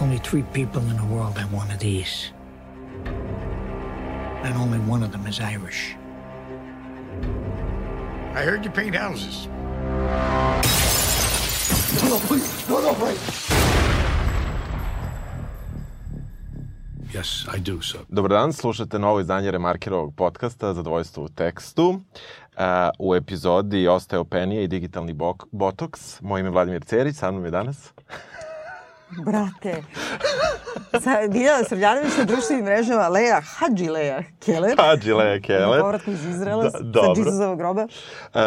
Only three people in the world have one of these. And only one of them is Irish. I heard you paint houses. No, no, please. No, no, please. Yes, I do, sir. Dobar dan, slušate novo izdanje Remarkerovog podcasta Zadovoljstvo u tekstu. Uh, u epizodi Osteopenije i digitalni bok, botoks. Moje ime je Vladimir Cerić, sa mnom je danas. Brate. Sa, Biljana Srbljanović na društvenim mrežama, Leja, Hadži Leja Keller. Hadži Leja Keller. Na povratku iz Izrela, Da, sa dobro. Džizuzovog groba. Uh,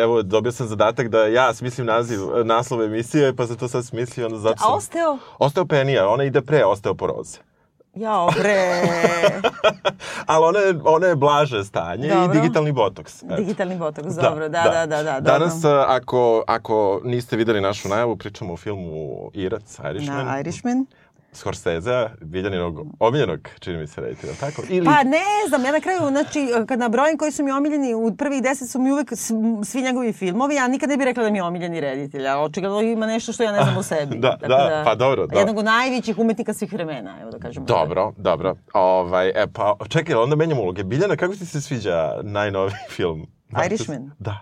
evo, dobio sam zadatak da ja smislim naziv, naslov emisije, pa sam to sad smislio, onda zato A sam... osteo? Osteopenija, ona ide pre osteoporoze. Jao, bre. Ali ona je, ona je blaže stanje Dobro. i digitalni botoks. Eto. Digitalni botoks, dobro, da, da, da, da. Danas, dobro. a, ako, ako niste videli našu najavu, pričamo o filmu Irac, Irishman. Na Irishman. Scorsese, Biljaninog omiljenog, čini mi se reditelja, tako? Ili... Pa ne znam, ja na kraju, znači, kad nabrojim koji su mi omiljeni, u prvih deset su mi uvek svi njegovi filmovi, ja nikad ne bih rekla da mi je omiljeni reditelj, a očigledno ima nešto što ja ne znam o sebi. Da, da, pa dobro, da. Jednog od najvećih umetnika svih vremena, evo da kažemo. Dobro, dobro. Ovaj, e, pa, čekaj, onda menjamo uloge. Biljana, kako ti se sviđa najnoviji film? Irishman? Da.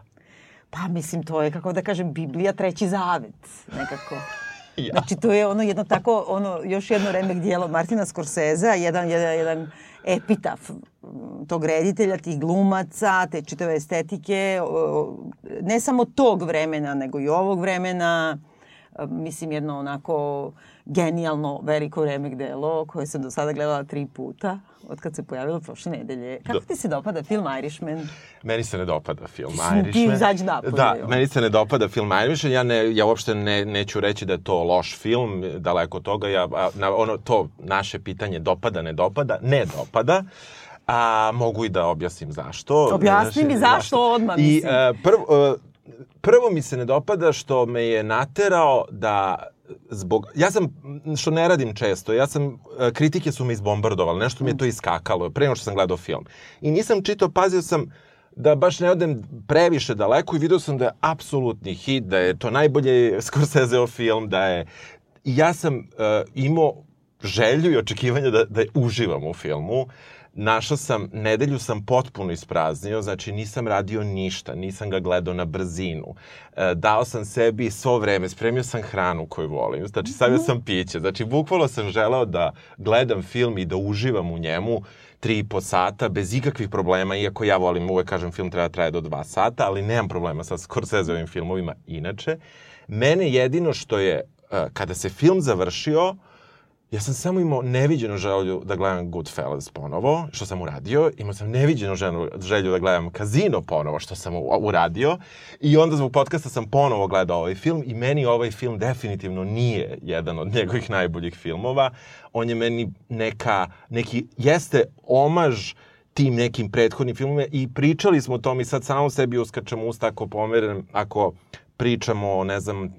Pa mislim, to je, kako da kažem, Biblija, treći zavet, nekako. Ja. Znači, to je ono jedno tako, ono, još jedno remek dijelo Martina Scorsesea, jedan, jedan, jedan epitaf m, tog reditelja, tih glumaca, te čitave estetike, ne samo tog vremena, nego i ovog vremena, mislim jedno onako genijalno veliko remek delo koje sam do sada gledala tri puta od kad se pojavilo prošle nedelje. Kako Da. ti se dopada film Irishman? Meni se ne dopada film Mislim, ti Irishman. izađi napolje, Da, meni se ne dopada film Irishman. Ja, ne, ja uopšte ne, neću reći da je to loš film, daleko od toga. Ja, a, na, ono, to naše pitanje dopada, ne dopada, ne dopada. A mogu i da objasnim zašto. Objasni mi zašto odmah, I mislim. e, prvo, e, prvo mi se ne dopada što me je naterao da zbog, ja sam, što ne radim često, ja sam, e, kritike su me izbombardovale, nešto mi je to iskakalo, pre nego što sam gledao film. I nisam čitao, pazio sam da baš ne odem previše daleko i vidio sam da je apsolutni hit, da je to najbolje Scorseseo film, da je... I ja sam uh, imao želju i očekivanje da, da uživam u filmu. Našao sam, nedelju sam potpuno ispraznio, znači nisam radio ništa, nisam ga gledao na brzinu. E, dao sam sebi svo vreme, spremio sam hranu koju volim, znači stavio sam piće. Znači, bukvalno sam želeo da gledam film i da uživam u njemu tri i po sata bez ikakvih problema, iako ja volim, uvek kažem film treba da traje do dva sata, ali nemam problema sa Scorseseovim filmovima inače. Mene jedino što je, e, kada se film završio, Ja sam samo imao neviđenu želju da gledam Goodfellas ponovo, što sam uradio. Imao sam neviđenu želju, želju da gledam Kazino ponovo, što sam uradio. I onda zbog podcasta sam ponovo gledao ovaj film i meni ovaj film definitivno nije jedan od njegovih najboljih filmova. On je meni neka, neki, jeste omaž tim nekim prethodnim filmima i pričali smo o tom i sad samo sebi uskačemo usta ako pomerim, ako pričamo o, ne znam, uh,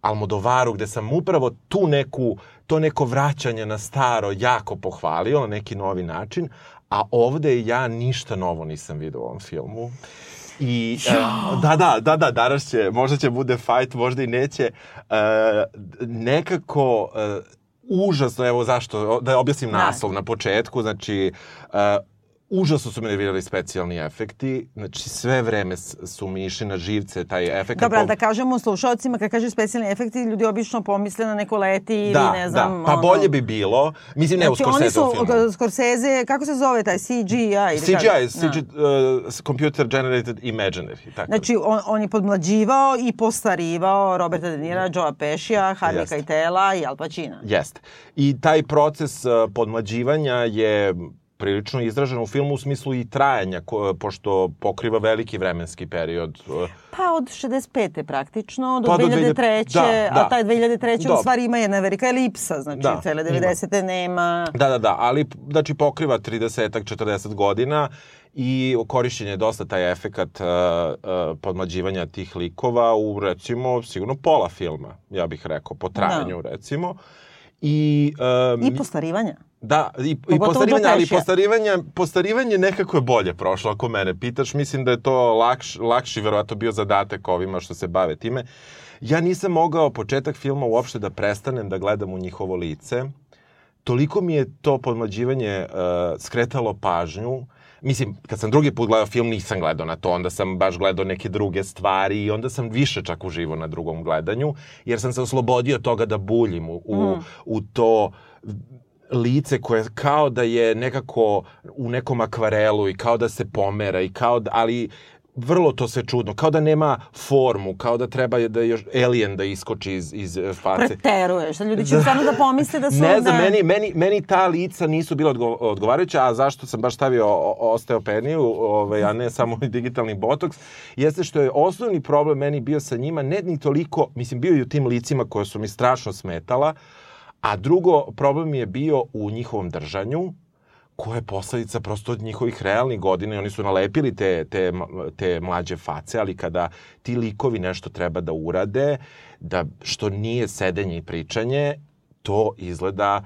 Almodovaru, gde sam upravo tu neku, to neko vraćanje na staro jako pohvalio na neki novi način, a ovde ja ništa novo nisam vidio u ovom filmu. I, e, da, da, da, da, danas će, možda će bude fight, možda i neće. E, nekako, e, užasno, evo zašto, da objasnim Da. naslov na početku, znači, e, užasno su me nervirali specijalni efekti, znači sve vreme su mi išli na živce taj efekt. Dobro, ali da kažemo slušalcima, kad kaže specijalni efekti, ljudi obično pomisle na neko leti ili da, ne znam. da, pa ono. bolje bi bilo, mislim ne u Znači, oni Scorsese su, filmu. Scorsese, kako se zove taj CGI? ili CGI, kako? CGI, Da. uh, Computer Generated Imaginary, tako. Znači, on, on je podmlađivao i postarivao Roberta De Nira, Joea Pešija, Harvey Jeste. Keitela i Al Pacina. Jeste. I taj proces uh, podmlađivanja je prilično izražen u filmu u smislu i trajanja, ko, pošto pokriva veliki vremenski period. Uh, Pa od 65. praktično do Pa do 2003. Da, da. a taj 2003. Da. u stvari ima jedna velika elipsa, znači Da, cele ima. 90. nema. Da, da, da, ali znači pokriva 30-ak, 40 godina i korišćen je dosta taj efekat uh, uh, podmlađivanja tih likova u recimo sigurno pola filma, ja bih rekao, po trajanju recimo. I, um, I postarivanja. Da, i, i Pogotovo Joe ali Pescija. postarivanje, postarivanje nekako je bolje prošlo, ako mene pitaš. Mislim da je to lakš, lakši, verovatno, bio zadatak ovima što se bave time. ja nisam mogao početak filma uopšte da prestanem da gledam u njihovo lice. Toliko mi je to podmlađivanje uh, skretalo pažnju. Mislim, kad sam drugi put gledao film, nisam gledao na to, onda sam baš gledao neke druge stvari i onda sam više čak uživo na drugom gledanju, jer sam se oslobodio toga da buljim u, u, Mm. u to lice koje kao da je nekako u nekom akvarelu i kao da se pomera i kao da, ali vrlo to sve čudno, kao da nema formu, kao da treba da još alien da iskoči iz, iz eh, face. Preteruješ, da ljudi će stvarno da pomisle da su... Ne znam, da- meni, meni, meni ta lica nisu bila odgo odgovarajuća, a zašto sam baš stavio osteopeniju, ovaj, a ne samo digitalni botoks, jeste što je osnovni problem meni bio sa njima, ne ni toliko, mislim, bio i u tim licima koje su mi strašno smetala, a drugo, problem je bio u njihovom držanju, koja je posledica prosto od njihovih realnih godina i oni su nalepili te, te, te mlađe face, ali kada ti likovi nešto treba da urade, da što nije sedenje i pričanje, to izgleda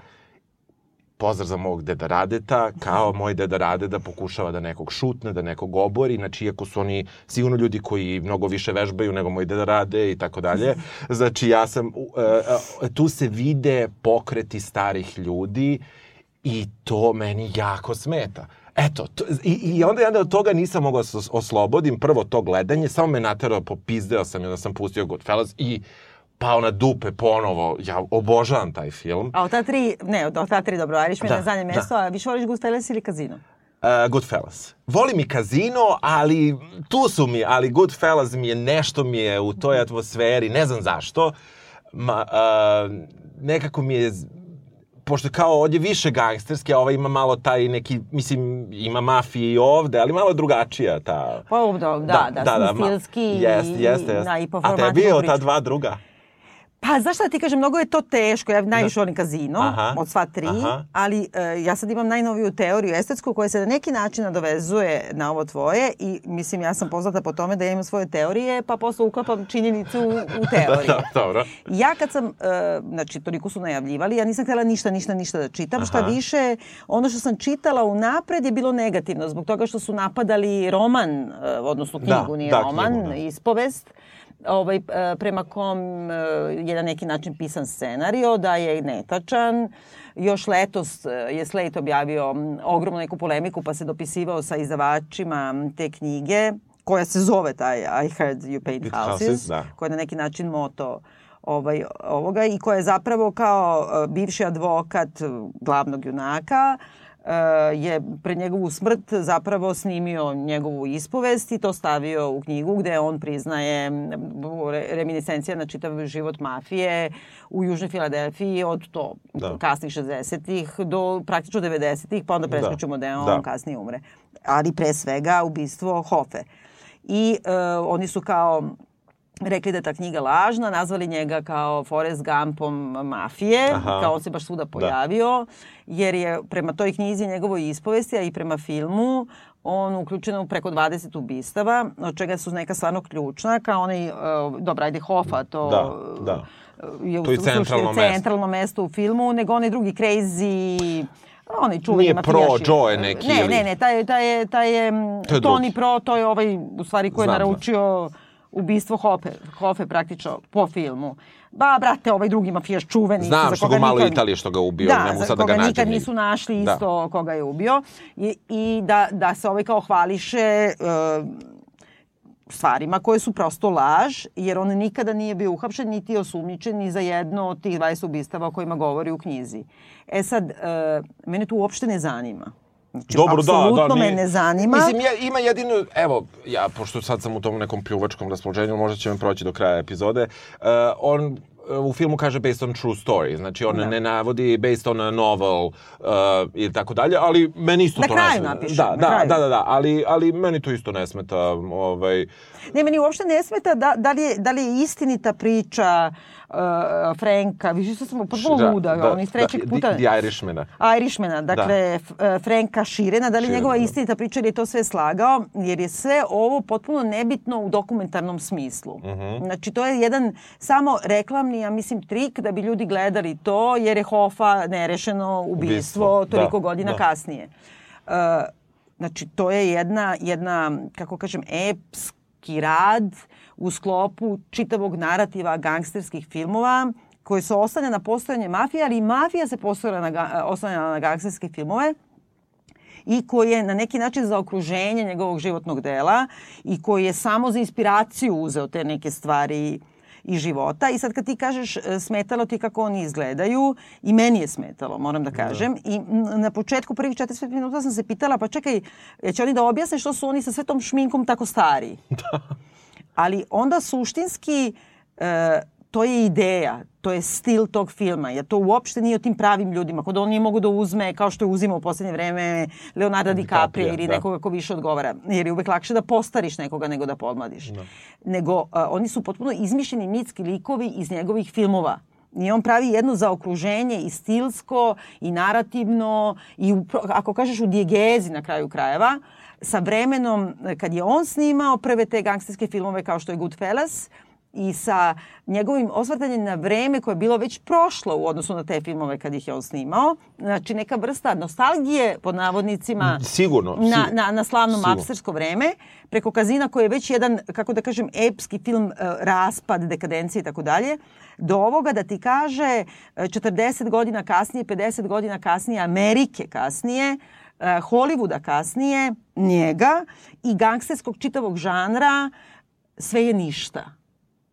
pozdrav za mog deda Radeta, kao moj deda Rade da pokušava da nekog šutne, da nekog obori, znači iako su oni sigurno ljudi koji mnogo više vežbaju nego moj deda Rade i tako dalje. Znači ja sam, uh, uh, tu se vide pokreti starih ljudi i to meni jako smeta. Eto, to, i, i onda ja od toga nisam mogao da os- oslobodim. Prvo to gledanje, samo me naterao, popizdeo sam i onda sam pustio Goodfellas i pao na dupe ponovo. Ja obožavam taj film. A od ta tri, ne, od ta tri dobro, Irishman Da, na zadnje da. mesto, a više voliš Goodfellas ili Casino? Uh, Goodfellas. Volim i kazino, ali tu su mi, ali Goodfellas mi je, nešto mi je u toj atmosferi, ne znam zašto. Ma, uh, nekako mi je, pošto kao ovdje više gangsterske, a ova ima malo taj neki, mislim, ima mafije i ovde, ali malo drugačija ta... Pa, da, da, da, da, ma- stilski Jeste, i, jeste, i, jeste. da, i po A tebi je ta dva druga? Pa, znaš šta da ti kažem, mnogo je to teško. Ja najviše volim kazino Aha. od sva tri, Aha. ali e, ja sad imam najnoviju teoriju estetsku koja se na neki način nadovezuje na ovo tvoje i mislim ja sam poznata po tome da ja imam svoje teorije pa posle uklapam činjenicu u, u teoriju. Dobro. Ja kad sam, e, znači toliko su najavljivali, ja nisam htjela ništa, ništa, ništa da čitam. Šta Aha. više, ono što sam čitala unapred je bilo negativno zbog toga što su napadali roman, e, odnosno knjigu, Da, nije da, roman, knjigu, da. ispovest, ovaj, e, prema kom e, je na neki način pisan scenario, da je netačan. Još letos e, je Slate objavio ogromnu neku polemiku pa se dopisivao sa izdavačima te knjige koja se zove taj I Heard You Paint Houses, Houses, da. koja je na neki način moto ovaj, ovoga i koja je zapravo kao bivši advokat glavnog junaka e, je pred njegovu smrt zapravo snimio njegovu ispovest i to stavio u knjigu gde on priznaje reminiscencija na čitav život mafije u Južnoj Filadelfiji od to Da. kasnih 60-ih do praktično 90-ih, pa onda preskočimo da, on Da. kasnije umre. Ali pre svega ubistvo Hofe. I e, oni su kao rekli da je ta knjiga lažna, nazvali njega kao Forrest Gumpom mafije, Aha. kao on se baš svuda pojavio, jer je prema toj knjizi njegovoj ispovesti, a i prema filmu, on uključen u preko 20 ubistava, od čega su neka stvarno ključna, kao onaj, uh, dobra, ajde Hofa, to Da, da. je u To je centralno mesto. centralno mesto u filmu, nego onaj drugi crazy onaj čuveni Nije Pro, mafijaš. Joe neki Ne, ili- ne, ne, taj, je- taj je, taj je, To je Tony drugi. Pro, to je ovaj, u stvari, koji je Znam, naručio ubistvo Hofe, Hofe praktično po filmu. Ba, brate, ovaj drugi mafijaš čuveni. Znam za što koga ga malo nikad- Italije što ga ubio, da, ne mogu za sad da koga ga nađem. nikad nigde. nisu našli Da. isto koga je ubio. I, i da, da se ovaj kao hvališe uh, stvarima koje su prosto laž, jer on nikada nije bio uhapšen niti osumnjičen ni za jedno od tih 20 ubistava o kojima govori u knjizi. E sad, e, mene to uopšte ne zanima. Znači, Dobro, da, da. me nije- ne zanima. Mislim, ja, ima jedino, evo, ja, pošto sad sam u tom nekom pljuvačkom raspoloženju, možda će me proći do kraja epizode, uh, on uh, u filmu kaže based on true story, znači on Da. ne navodi based on a novel uh, ili tako dalje, ali meni isto Na to ne smeta. napiše, Da, na da, kraju. da, da, da, ali, ali meni to isto ne smeta, ovaj, Ne, meni uopšte ne smeta da, da, li, je, da li je istinita priča uh, Franka. Više sad sam potpuno da, luda, da, on iz trećeg da, puta... The, Irishmana. Irishmana, dakle F- e, Franka Širena, da li Širena, njegova da. istinita priča ili je to sve slagao, jer je sve ovo potpuno nebitno u dokumentarnom smislu. Mhm. Znači to je jedan samo reklamni, ja mislim, trik da bi ljudi gledali to, jer je Hofa nerešeno ubistvo, Ubistvo, toliko da, godina da. kasnije. Uh, znači to je jedna, jedna, kako kažem, epski rad u sklopu čitavog narativa gangsterskih filmova koji su oslanja na postojanje mafije, ali i mafija se na, oslanjala na gangsterske filmove i koji je na neki način za okruženje njegovog životnog dela i koji je samo za inspiraciju uzeo te neke stvari i života. I sad kad ti kažeš e, smetalo ti kako oni izgledaju, i meni je smetalo, moram da kažem. I m, na početku prvih 45 minuta sam se pitala, pa čekaj, će oni da objasne što su oni sa sve tom šminkom tako stari? Da. Ali onda suštinski e, to je ideja, to je stil tog filma, jer to uopšte nije o tim pravim ljudima, kod on nije mogu da uzme, kao što je uzimao u poslednje vreme, Leonardo DiCaprio ili da. nekoga ko više odgovara, jer je uvek lakše da postariš nekoga nego da podmladiš. Da. Nego, a, oni su potpuno izmišljeni mitski likovi iz njegovih filmova. I on pravi jedno zaokruženje i stilsko, i narativno, i u, ako kažeš u dijegezi na kraju krajeva, sa vremenom, kad je on snimao prve te gangsterske filmove kao što je Goodfellas, i sa njegovim osvrtanjem na vreme koje je bilo već prošlo u odnosu na te filmove kad ih je on snimao. Znači neka vrsta nostalgije pod navodnicima Sigurno. na, sigurno. na, na slavno mapstersko vreme preko Kazina koji je već jedan, kako da kažem, epski film uh, raspad, dekadencije i tako dalje do ovoga da ti kaže uh, 40 godina kasnije, 50 godina kasnije, Amerike kasnije, uh, Hollywooda kasnije, njega i gangsterskog čitavog žanra sve je ništa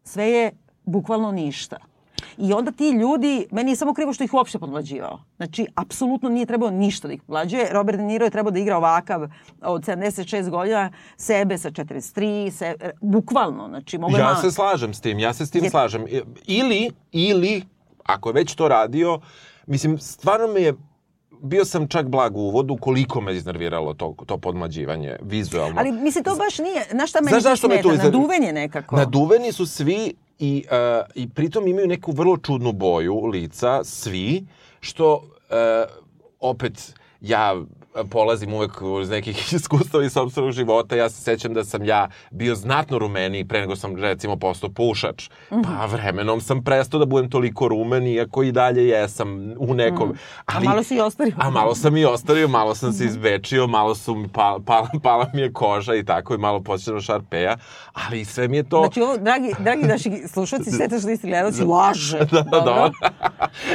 sve je bukvalno ništa. I onda ti ljudi, meni je samo krivo što ih uopšte podmlađivao. Znači, apsolutno nije trebao ništa da ih podmlađuje. Robert De Niro je trebao da igra ovakav od 76 godina, sebe sa 43, se, bukvalno. Znači, mogu Ja malo... se slažem s tim, ja se s tim Je- slažem. Ili, ili, ako je već to radio, mislim, stvarno me je bio sam čak blag u uvodu koliko me iznerviralo to, to podmlađivanje vizualno. Ali mislim, to baš nije... Znaš šta meni Znaš to zašto me smeta? to izner- Naduven je nekako. Naduveni su svi i, uh, i pritom imaju neku vrlo čudnu boju lica, svi, što uh, opet ja polazim uvek iz nekih iskustava iz sobstvenog života. Ja se sećam da sam ja bio znatno rumeniji pre nego sam recimo postao pušač. Mm -hmm. Pa vremenom sam prestao da budem toliko rumen, iako i dalje jesam u nekom... Mm. A malo si i ostario. A malo sam i ostario, malo sam se izvečio, malo su mi pala, pala, pala mi je koža i tako i malo počeo šarpeja, ali sve mi je to... Znači, ovo, dragi, dragi naši slušalci, sve to što niste gledalci, laže. da, da, dobro.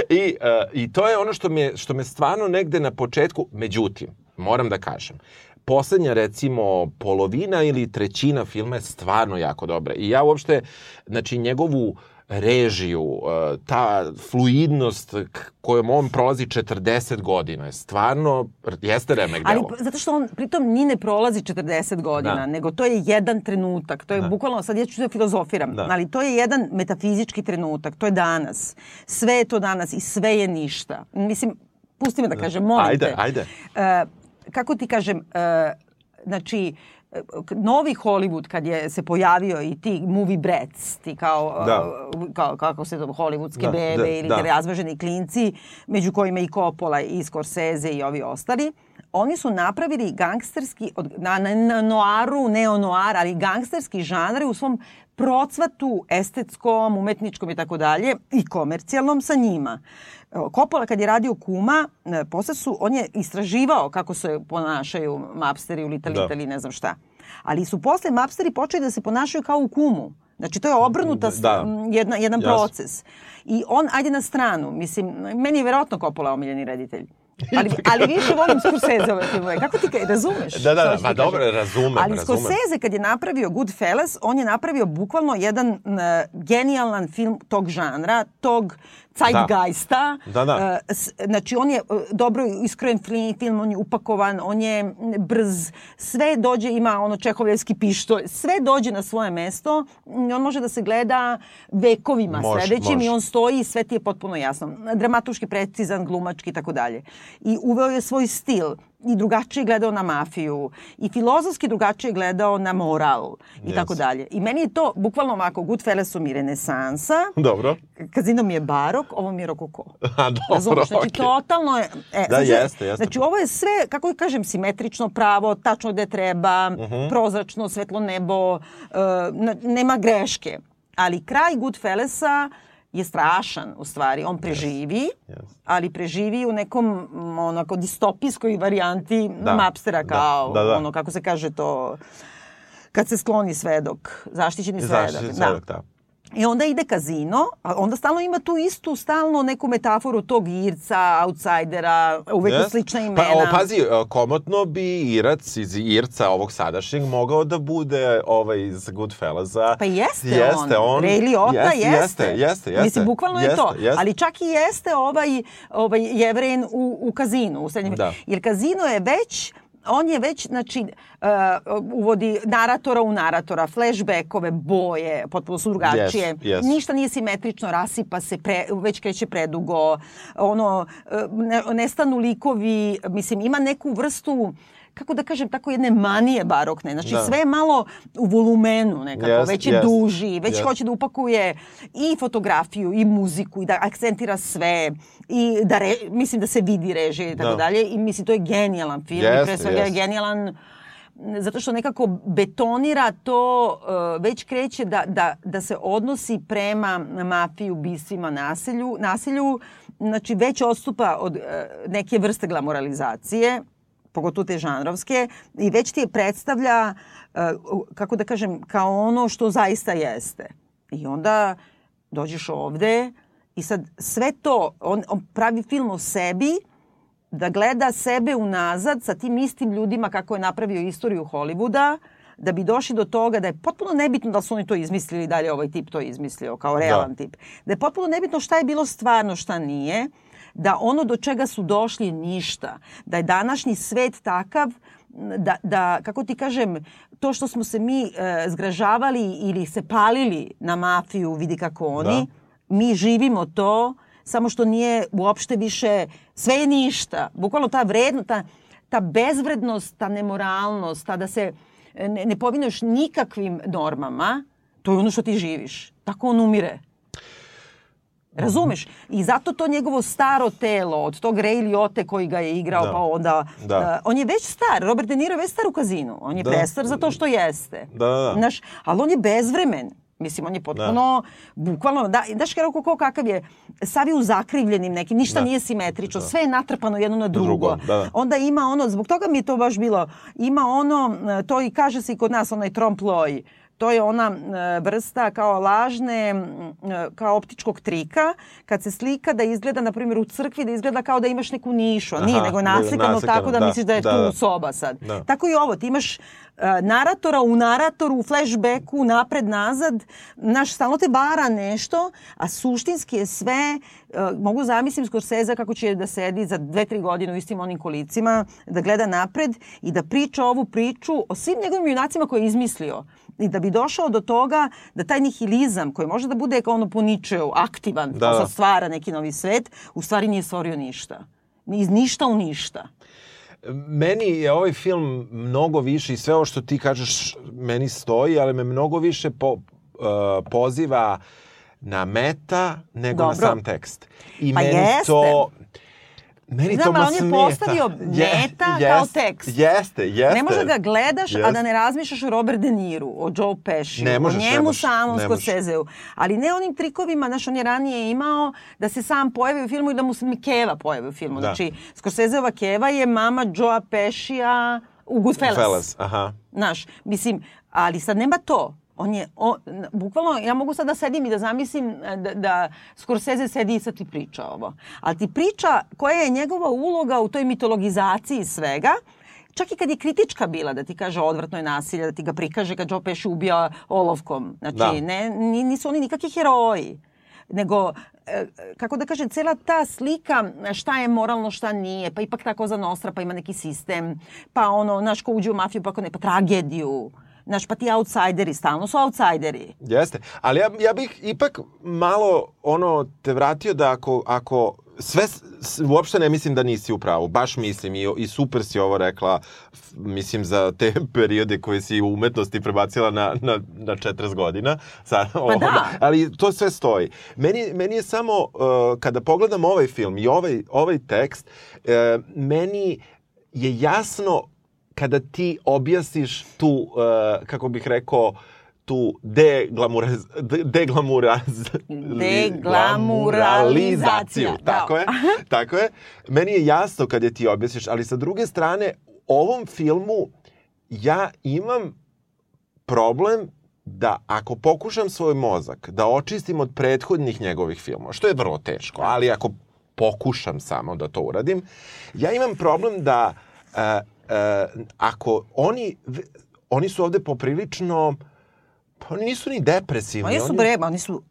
I, uh, I to je ono što me, što me stvarno negde na početku, međutim, moram da kažem, poslednja recimo polovina ili trećina filma je stvarno jako dobra. I ja uopšte, znači njegovu režiju, uh, ta fluidnost kojom on prolazi 40 godina je stvarno, jeste remek Ali delo. p- zato što on pritom ni ne prolazi 40 godina, Da. nego to je jedan trenutak. To je bukvalno, sad ja ću da filozofiram, Da. ali to je jedan metafizički trenutak. To je danas. Sve je to danas i sve je ništa. Mislim, pusti me da kažem, molim Ajde, te. ajde. E, kako ti kažem, e, znači, e, novi Hollywood kad je se pojavio i ti movie brats, ti kao, Da. e, kao kako se to hollywoodske Da, bebe da, ili da. razvaženi klinci, među kojima i Coppola i Scorsese i ovi ostali, oni su napravili gangsterski, na, na, na noaru, neo-noar, ali gangsterski žanr u svom procvatu estetskom, umetničkom i tako dalje i komercijalnom sa njima. Coppola kad je radio Kuma, e, posle su, on je istraživao kako se ponašaju mapsteri u Little Da. Ne znam šta. Ali su posle mapsteri počeli da se ponašaju kao u Kumu. Znači, to je obrnuta Da. jedna, jedan Jasno. proces. I on, ajde na stranu, mislim, meni je verovatno Coppola omiljeni reditelj. Ali, ali više volim Scorsese-ove filmove. Kako ti razumeš? Da, da, da, ma dobro, razumem, Ali. Scorsese kad je napravio Goodfellas, on je napravio bukvalno jedan uh, genijalan film tog žanra, tog zeitgeista. Da, da. S- znači, on je uh, dobro iskrojen film, on je upakovan, on je brz, sve dođe, ima ono čehovljevski pištolj, sve dođe na svoje mesto i on može da se gleda vekovima Može, sledećim može. i on stoji i sve ti je potpuno jasno. Dramatuški precizan, glumački i tako dalje. I uveo je svoj stil i drugačije gledao na mafiju i filozofski drugačije gledao na moral i Yes. tako dalje. I meni je to bukvalno ovako, Goodfellas mi renesansa, Dobro. Kazino mi je barok, ovo mi je rokoko. A, dobro, Razumeš? Znači, okej. totalno je... E, Da, znači, jeste, jeste. Znači, ovo je sve, kako da kažem, simetrično pravo, tačno gde treba, Mhm. prozračno, svetlo nebo, uh, nema greške. Ali kraj Goodfellasa je strašan, u stvari. On preživi, yes. ali preživi u nekom onako distopijskoj varijanti Da, Mapstera da, kao da, da. ono kako se kaže to kad se skloni svedok, zaštićeni svedok. Zaštićen svedok, da. I onda ide kazino, a onda stalno ima tu istu stalno neku metaforu tog Irca, outsidera, uvek yes. slična imena. Pa, o, pazi, e, komotno bi Irac iz Irca ovog sadašnjeg mogao da bude ovaj iz Goodfellasa. Pa jeste, jeste on. on. Ray Liotta jeste. jeste. Jeste, jeste, jeste. Mislim, bukvalno jeste, je to. Jeste. Ali čak i jeste ovaj, ovaj jevren u, u kazinu. U srednjem. Da. Jer kazino je već on je već, znači, uh, uvodi naratora u naratora, flashbackove, boje, potpuno su drugačije. Yes, yes. Ništa nije simetrično, rasipa se, pre, već kreće predugo, ono, ne, nestanu likovi, mislim, ima neku vrstu kako da kažem, tako jedne manije barokne. Znači Da. sve je malo u volumenu nekako, Jest, već je jest, duži, već jest. hoće da upakuje i fotografiju i muziku i da akcentira sve i da re, mislim da se vidi režije i tako Da. dalje i mislim to je genijalan film i pre svega je jeste. genijalan zato što nekako betonira to, uh, već kreće da, da, da se odnosi prema mafiji, ubistvima, nasilju, nasilju, znači već odstupa od uh, neke vrste glamoralizacije, pogotovo te žanrovske, i već ti je predstavlja, uh, kako da kažem, kao ono što zaista jeste. I onda dođeš ovde i sad sve to, on, on pravi film o sebi, da gleda sebe unazad sa tim istim ljudima kako je napravio istoriju Hollywooda, da bi došli do toga da je potpuno nebitno da su oni to izmislili, da li je ovaj tip to izmislio kao realan tip. Da je potpuno nebitno šta je bilo stvarno, šta nije, da ono do čega su došli ništa. Da je današnji svet takav da, da kako ti kažem, to što smo se mi e, zgražavali ili se palili na mafiju, vidi kako oni, mi živimo to, samo što nije uopšte više, sve je ništa. Bukvalno ta vredno, ta, ta bezvrednost, ta nemoralnost, ta da se ne, ne povinuješ nikakvim normama, to je ono što ti živiš. Tako on umire. Razumeš? I zato to njegovo staro telo, od tog Ray Liotte koji ga je igrao, Da. pa onda... Da. uh, on je već star, Robert De Niro je već star u kazinu. On je Da. prestar za to što jeste. Da, da, da. Znaš, ali on je bezvremen. Mislim, on je potpuno, bukvalno, da, znaš kako, ko, kakav je, sav je u zakrivljenim nekim, ništa Da. nije simetrično, sve je natrpano jedno na drugo. drugo, da, da. Onda ima ono, zbog toga mi je to baš bilo, ima ono, e, to i kaže se i kod nas, onaj trompe-l'oeil, To je ona e, vrsta kao lažne, e, kao optičkog trika, kad se slika da izgleda, na primjer, u crkvi, da izgleda kao da imaš neku nišu, a nije, Aha, nego naslikano naslikano, tako da, da, misliš da je da, tu da. soba sad. Da. Tako i ovo, ti imaš e, naratora u naratoru, u flashbacku, napred, nazad, naš, stalno te bara nešto, a suštinski je sve, mogu zamislim Scorsese kako će da sedi za dve, tri godine u istim onim kolicima, da gleda napred i da priča ovu priču o svim njegovim junacima koje je izmislio. I da bi došao do toga da taj nihilizam koji može da bude kao ono po Nietzscheu, aktivan, Da. da. sad stvara neki novi svet, u stvari nije stvorio ništa. Ni Iz ništa u ništa. Meni je ovaj film mnogo više i sve ovo što ti kažeš meni stoji, ali me mnogo više po, uh, poziva na meta nego na Dobro. sam tekst. I Pa meni jeste. to Meni Znam, ali on je smeta. postavio meta kao tekst. Jeste, jeste. Ne može da ga gledaš, a Jeste. da ne razmišljaš o Robert De Niru, o Joe Pesci, Ne možeš, o ne njemu možeš, samom ne možeš. Scorseseu. Ali ne onim trikovima, znaš, on je ranije imao da se sam pojavi u filmu i da mu se Keva pojavi u filmu. Da. Znači, Scorseseova Keva je mama Joea Pescija u Goodfellas. Fellas, aha. Znaš, mislim, ali sad nema to. On je, on, bukvalno, ja mogu sad da sedim i da zamislim e, da, da Scorsese sedi i sad ti priča ovo. Ali ti priča koja je njegova uloga u toj mitologizaciji svega, čak i kad je kritička bila, da ti kaže odvratno je nasilje, da ti ga prikaže kad Joe Pesci ubija olovkom. Znači, Da. ne, ni- nisu oni nikakvi heroji nego e, kako da kažem, cela ta slika šta je moralno, šta nije, pa ipak tako za Nostra, pa ima neki sistem, pa ono, znaš, ko uđe u mafiju, pa ako ne, pa tragediju, znaš, pa ti outsideri, stalno su outsideri. Jeste. Ali ja, ja bih ipak malo ono te vratio da ako, ako sve, s- uopšte ne mislim da nisi u pravu, baš mislim i, i super si ovo rekla, mislim za te periode koje si u umetnosti prebacila na, na, na 40 godina, sad, pa da. ali to sve stoji. Meni, meni je samo, uh, kada pogledam ovaj film i ovaj, ovaj tekst, uh, meni je jasno kada ti objasniš tu, uh, kako bih rekao, tu deglamuraz, de- deglamuraz, Deglamuralizaciju, da. Tako je, tako je. Meni je jasno kad je ti objasniš, ali sa druge strane, ovom filmu ja imam problem da ako pokušam svoj mozak da očistim od prethodnih njegovih filmova, što je vrlo teško, ali ako pokušam samo da to uradim, ja imam problem da uh, uh, ako oni, oni su ovde poprilično, pa oni nisu ni depresivni. Oni su breba, oni su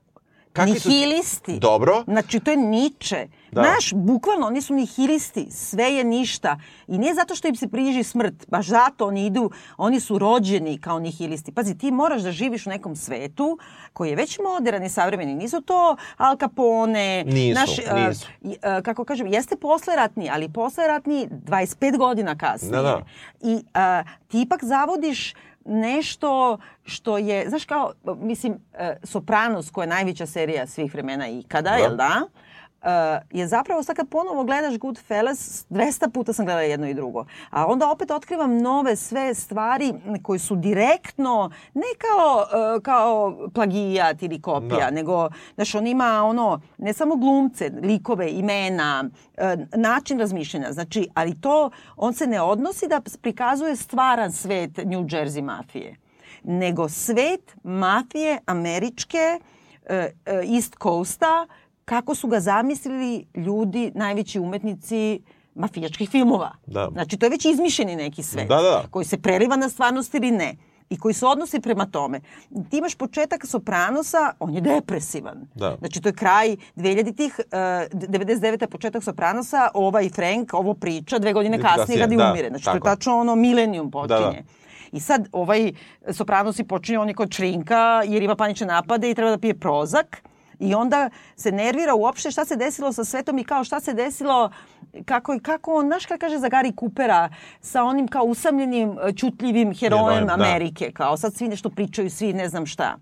Kakvi su- nihilisti. Dobro. Znači, to je Niče. Da. Znaš, bukvalno, oni su nihilisti. Sve je ništa. I nije zato što im se priži smrt. Baš zato oni idu, oni su rođeni kao nihilisti. Pazi, ti moraš da živiš u nekom svetu koji je već modern i savremeni. Nisu to Al Capone. Nisu, znaš, e, nisu. e, kako kažem, jeste posleratni, ali posleratni 25 godina kasnije. Da, da. I a, ti ipak zavodiš nešto što je, znaš kao, mislim, e, Sopranos, koja je najveća serija svih vremena ikada, Da. jel da? E, je zapravo sad kad ponovo gledaš Goodfellas, 200 puta sam gledala jedno i drugo. A onda opet otkrivam nove sve stvari koje su direktno, ne kao, e, kao plagijat ili kopija, Da. nego, znaš, on ima ono, ne samo glumce, likove, imena, e, način razmišljanja, znači, ali to, on se ne odnosi da prikazuje stvaran svet New Jersey mafije, nego svet mafije američke, e, e, East Coasta, kako su ga zamislili ljudi, najveći umetnici mafijačkih filmova. Da. Znači, to je već izmišljeni neki svet Da, da. koji se preliva na stvarnost ili ne i koji se odnosi prema tome. Ti imaš početak Sopranosa, on je depresivan. Da. Znači, to je kraj 2000-ih, uh, 99. početak Sopranosa, ovaj Frank, ovo priča, dve godine Kasnije, kad i da, umire. Znači, tako. to je tačno ono, milenijum počinje. Da, da. I sad ovaj Sopranos i počinje, on je kod šrinka jer ima panične napade i treba da pije prozak. I onda se nervira uopšte šta se desilo sa svetom i kao šta se desilo, kako, kako on, znaš kada kaže za Gary Coopera, sa onim kao usamljenim, e, čutljivim herojem da. Amerike, kao sad svi nešto pričaju, svi ne znam šta.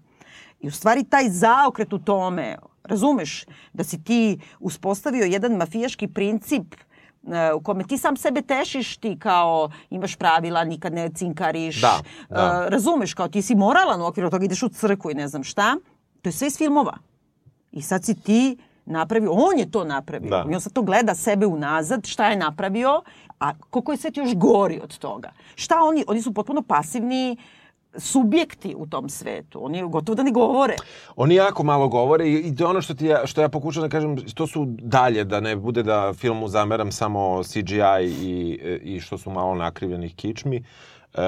I u stvari taj zaokret u tome, razumeš, da si ti uspostavio jedan mafijaški princip e, u kome ti sam sebe tešiš, ti kao imaš pravila, nikad ne cinkariš, Da, da. e, razumeš, kao ti si moralan u okviru toga, ideš u crkvu i ne znam šta. To je sve iz filmova. I sad si ti napravio, on je to napravio. Da. I on sad to gleda sebe unazad, šta je napravio, a koliko je svet još gori od toga. Šta oni, oni su potpuno pasivni subjekti u tom svetu. Oni gotovo da ne govore. Oni jako malo govore i, to je ono što, ti ja, što ja pokušam da kažem, to su dalje, da ne bude da filmu zameram samo CGI i, i što su malo nakrivljenih kičmi, e,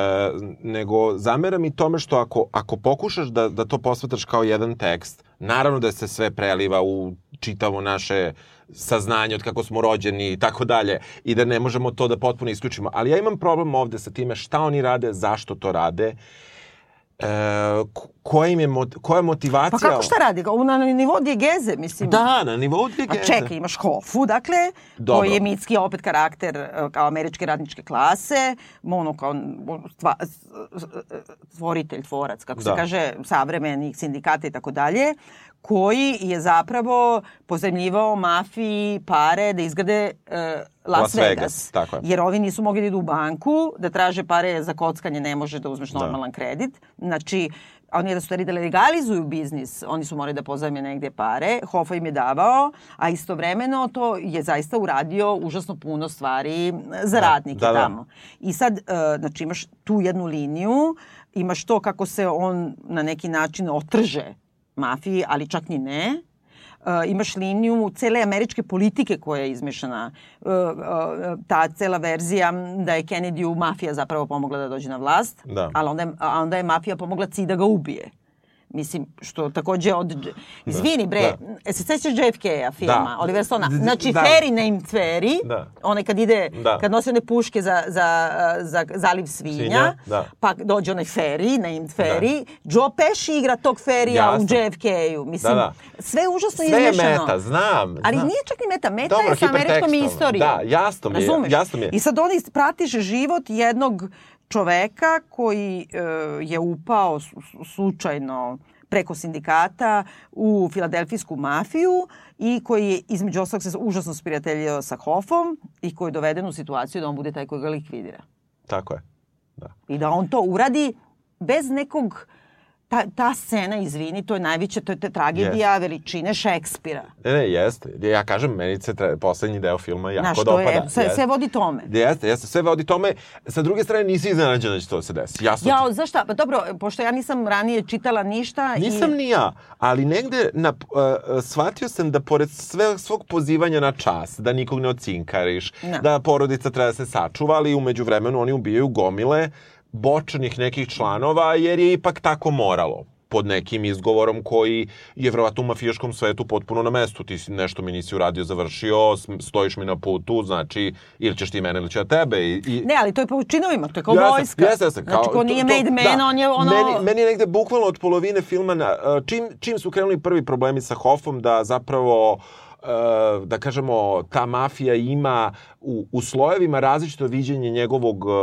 nego zameram i tome što ako, ako pokušaš da, da to posmetaš kao jedan tekst, naravno da se sve preliva u čitavo naše saznanje od kako smo rođeni i tako dalje i da ne možemo to da potpuno isključimo. Ali ja imam problem ovde sa time šta oni rade, zašto to rade, e, ko- koja im je, koja je motivacija... Pa kako šta radi? Na nivou dijegeze, mislim. Da, na nivou Pa dijegeze. čekaj, imaš Hoffu, dakle, Dobro. koji je mitski opet karakter e, kao američke radničke klase, ono kao stva, stvoritelj, tvorac, kako se Da. kaže, savremenih sindikata i tako dalje, koji je zapravo pozemljivao mafiji pare da izgrade e, Las, Las Vegas. Vegas, tako je. Jer ovi nisu mogli da idu u banku, da traže pare za kockanje, ne može da uzmeš Da. normalan kredit. Znači, oni da su stvari da legalizuju biznis, oni su morali da pozajme negde pare, Hofa im je davao, a istovremeno to je zaista uradio užasno puno stvari za radnike da, da. tamo. I sad, e, znači, imaš tu jednu liniju, imaš to kako se on na neki način otrže mafiji, ali čak ni ne. Uh, imaš liniju cele američke politike koja je izmešana. Uh, uh, ta cela verzija da je Kennedy mafija zapravo pomogla da dođe na vlast, Da. ali onda je, a onda je mafija pomogla Ci da ga ubije. Mislim, što takođe od... Izvini bre, Da. e, se sećaš JFK-a filma, Da. Oliver Stona? D- d- Znači, da. Ferry named Ferry, Da. onaj kad ide, Da. kad nosi one puške za, za, za zaliv svinja, Svinja, da. pa dođe onaj Ferry, named Ferry, Joe Pesci igra tog Ferija u. JFK-u. Mislim, Da, da. sve je užasno Sve je izmešano. meta, znam. Ali znam. nije čak ni meta. Meta Dobro, je sa američkom istorijom. Da, jasno mi je, Razumeš? jasno mi je. I sad oni pratiš život jednog čoveka koji e, je upao slučajno preko sindikata u filadelfijsku mafiju i koji je između ostalog se užasno sprijateljio sa Hoffom i koji je doveden u situaciju da on bude taj koji ga likvidira. Tako je. Da. I da on to uradi bez nekog ta, ta scena, izvini, to je najveća, to je ta tragedija veličine Šekspira. Ne, ne, jeste. Ja kažem, meni se tre, poslednji deo filma jako Znaš, dopada. je, sve, sve vodi tome. Jeste, jeste, sve vodi tome. Sa druge strane, nisi iznenađen da će to da se desi. Jasno Ja, ti- znaš šta, pa dobro, pošto ja nisam ranije čitala ništa Nisam i... ni ja, ali negde na, uh, shvatio sam da pored sve, svog pozivanja na čas, da nikog ne ocinkariš, Da. da porodica treba da se sačuva, ali umeđu vremenu oni ubijaju gomile bočnih nekih članova, jer je ipak tako moralo pod nekim izgovorom koji je verovatno u mafijaškom svetu potpuno na mestu. Ti si nešto mi nisi uradio, završio, stojiš mi na putu, znači ili ćeš ti mene ili ću ja tebe. I, i, Ne, ali to je po činovima, to je kao vojska. Jeste, jeste. znači, ko nije made man, on je ono... Meni, meni je negde bukvalno od polovine filma, na, uh, čim, čim su krenuli prvi problemi sa Hoffom, da zapravo uh, da kažemo, ta mafija ima u, u slojevima različito viđenje njegovog uh,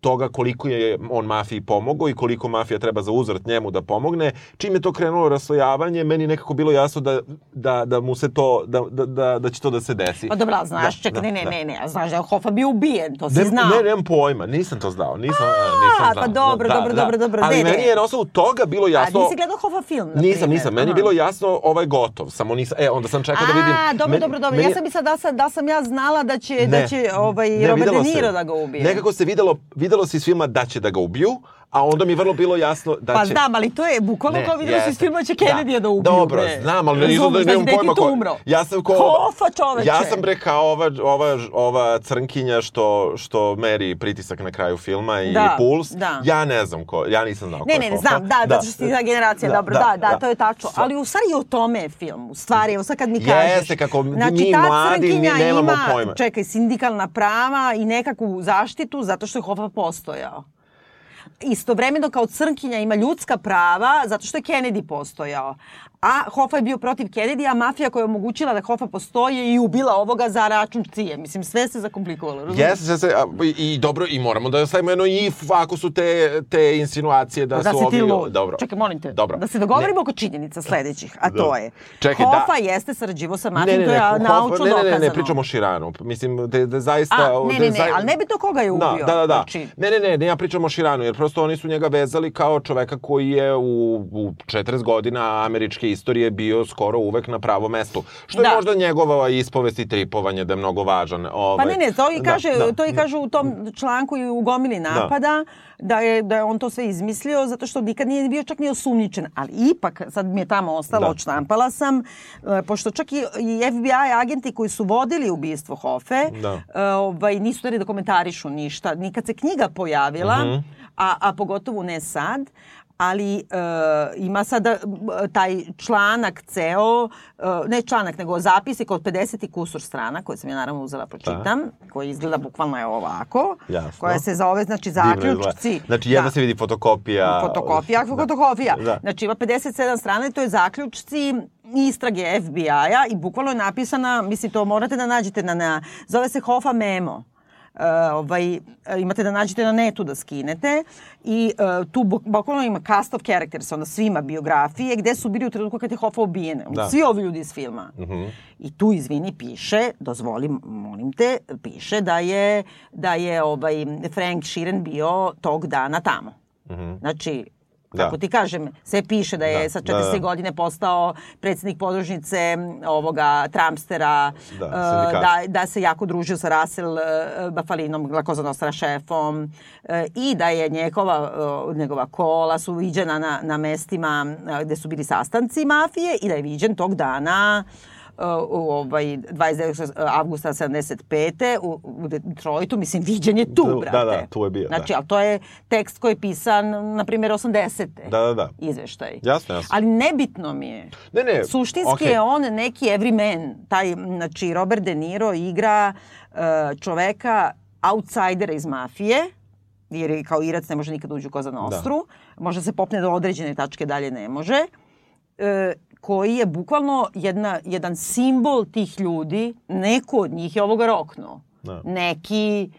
toga koliko je on mafiji pomogao i koliko mafija treba za uzvrat njemu da pomogne. Čim je to krenulo raslojavanje, meni nekako bilo jasno da, da, da mu se to, da, da, da, da će to da se desi. Pa dobro, znaš, Da, čekaj, da, ne, ne, da. ne, ne, a znaš da je Hoffa bio ubijen, to si Ne, znao. ne, nemam pojma, nisam to znao, nisam, e, nisam A, znao. pa dobro, dobro, dobro, dobro, Ali ne, meni je na osnovu toga bilo A jasno... nisi gledao Hoffa film, na Nisam, primjer? nisam. Meni je bilo jasno ovaj gotov. Samo nisam, e, onda sam čekao da vidim. A, dobro, Meni- dobro, dobro. meni- Ja sam mislila da sam, da sam ja znala da će, Ne. da će ovaj, Ne, Robert De. Niro da ga ubije. Nekako se videlo, videlo se iz filma da će da ga ubiju, a onda mi je vrlo bilo jasno da Pa će... znam, ali to je bukvalno Ne, kao vidjelo se da će Kennedy da, ubiju. Dobro, bre. znam, ali nisam da nemam znači, pojma ko... umro. Ja sam ko... Hofa, čoveče. Ja sam bre kao ova, ova, ova crnkinja što, što meri pritisak na kraju filma i Da, puls. da. Ja ne znam ko, ja nisam znao ko Ne, je ne, ne, Hofa. znam, da, da, zato što si ta generacija, Da, dobro, da, da, da, da. to je tačno. Ali u stvari o tome je film, u stvari, evo sad kad mi kažeš. Jeste, kako mi znači, ta mladi crnkinja ni- nemamo ima, pojma. čekaj, sindikalna prava i nekakvu zaštitu zato što je Hoffa postojao. Istovremeno kao crnkinja ima ljudska prava zato što je Kennedy postojao. A Hoffa je bio protiv Kennedy, a mafija koja je omogućila da Hoffa postoji i ubila ovoga za račun cije. Mislim, sve se zakomplikovalo. Jeste, se, a, i, i dobro, i moramo da stavimo jedno if ako su te, te insinuacije da, da su ovi... lud. Dobro. Čekaj, molim te. Dobro. Da se dogovorimo Ne. oko činjenica sledećih, a to je. Čekaj, da- Hoffa jeste sarađivo sa Ne, mafijom, ne, to ne, je Hoff- naučno ne, ne, ne, dokazano. ne, pričamo o Širanu. Mislim, da, da zaista... A, ne, da ne, je ne, ali nebitno koga je ubio. Da, da, da, da. Znači, Ne, ne, ne, ne, ja pričam o Širanu, jer prosto oni su njega vezali kao čoveka koji je u, u 40 godina američke istorije bio skoro uvek na pravom mestu. Što Da. je možda njegova ispovest i tripovanje da je mnogo važan. Ovaj. Pa ne, ne, to i Da, kaže, da, to i kaže u tom članku i u gomili napada da. je, da je on to sve izmislio zato što nikad nije bio čak ni osumnjičen. Ali ipak, sad mi je tamo ostalo, Da. odštampala sam, e, pošto čak i, i FBI agenti koji su vodili ubistvo Hofe, Da. e, ovaj, nisu da komentarišu ništa. Nikad se knjiga pojavila, Mhm. a, a pogotovo ne sad, ali e, ima sada m, taj članak ceo, e, ne članak, nego zapisnik od 50 i kusur strana, koje sam ja naravno uzela pročitam, koji izgleda bukvalno je ovako, Jasno. koja se zove, znači, zaključci. Znači, jedna se vidi fotokopija. Fotokopija, Da. fotokopija. Da. Znači ima 57 strana i to je zaključci istrage FBI-a i bukvalno je napisana, mislim to morate da nađete na, na zove se Hoffa Memo. Uh, ovaj, e, imate da nađete na netu da skinete i uh, tu buk- bukvalno ima cast of characters, onda svima biografije gde su bili u trenutku kad je Hoffa ubijen. Da. Svi ovi ljudi iz filma. Mhm. I tu, izvini, piše, dozvoli, molim te, piše da je, da je ovaj Frank Sheeran bio tog dana tamo. Znači, Da. Kako ti kažem, sve piše da je Da, sa da, 40 da. godine postao predsjednik podružnice ovoga Trumpstera, Da, sindikata. da, da se jako družio sa Russell e, Bafalinom, La Cosa Nostra šefom e, i da je njegova, e, njegova kola su viđena na, na mestima e, gde su bili sastanci mafije i da je viđen tog dana e, u ovaj 29. avgusta 75. u, u Detroitu, mislim, viđen je tu, Da, brate. da, da, tu je bio, da. Znači, ali to je tekst koji je pisan, na primjer, 80. Da, da, da. Izveštaj. Jasno, jasno. Ali nebitno mi je. Ne, ne, Suštinski okej. je on neki everyman. Taj, znači, Robert De Niro igra uh, čoveka outsidera iz mafije, jer je kao Irac ne može nikad uđu u Koza Nostru, može se popne do određene tačke, dalje ne može, e, koji je bukvalno jedna, jedan simbol tih ljudi, neko od njih je ovoga roknuo. Neki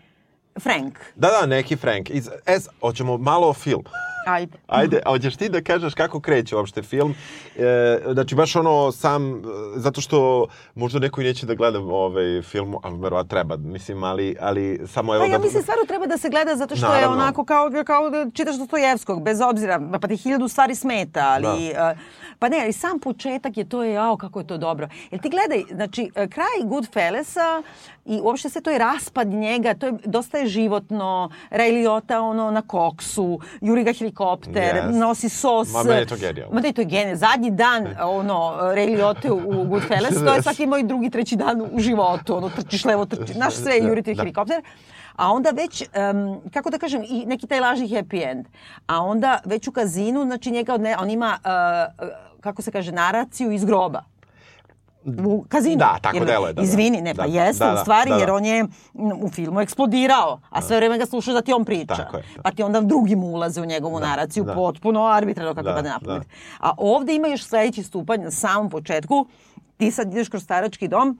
Frank. Da, da, neki Frank. Iz, es, hoćemo malo o film. Ajde. Ajde, a hoćeš ti da kažeš kako kreće uopšte film? E, znači, baš ono sam, zato što možda neko i neće da gleda ovaj film, ali verovatno treba, mislim, ali, ali samo evo Pa ja da... mislim stvarno treba da se gleda zato što je Naravno. onako kao, kao da čitaš Dostojevskog, bez obzira, pa ti hiljadu stvari smeta, ali... Da. uh, pa ne, ali sam početak je to je, jao, kako je to dobro. Jer ti gledaj, znači, uh, kraj Goodfellasa i uopšte sve to je raspad njega, to je, dosta je životno, Ray Liotta ono na koksu, juri ga helikopter, Yes. nosi sos. Ma, je to genijalno. Ma da je to genijalno. Zadnji dan, ono, Ray Liotta u Goodfellas, to je svaki moj drugi, treći dan u životu. Ono, trčiš levo, trčiš, znaš sve, Da, juri ti da. A onda već, em, kako da kažem, i neki taj lažni happy end. A onda već u kazinu, znači njega, odne, on ima, uh, kako se kaže, naraciju iz groba. U kazinu. Da, tako Jer- deluje, da, da. Izvini, ne, pa Da, jeste, da, u da, stvari, da, da. jer on je mm, u filmu eksplodirao, a sve vreme ga slušaš da ti on priča. Tako je, da. Pa ti onda drugi mu ulaze u njegovu naciju, da. potpuno arbitrarno kako Da, pada na pamet. da. A ovde ima još sledeći stupanj na samom početku. Ti sad ideš kroz starački dom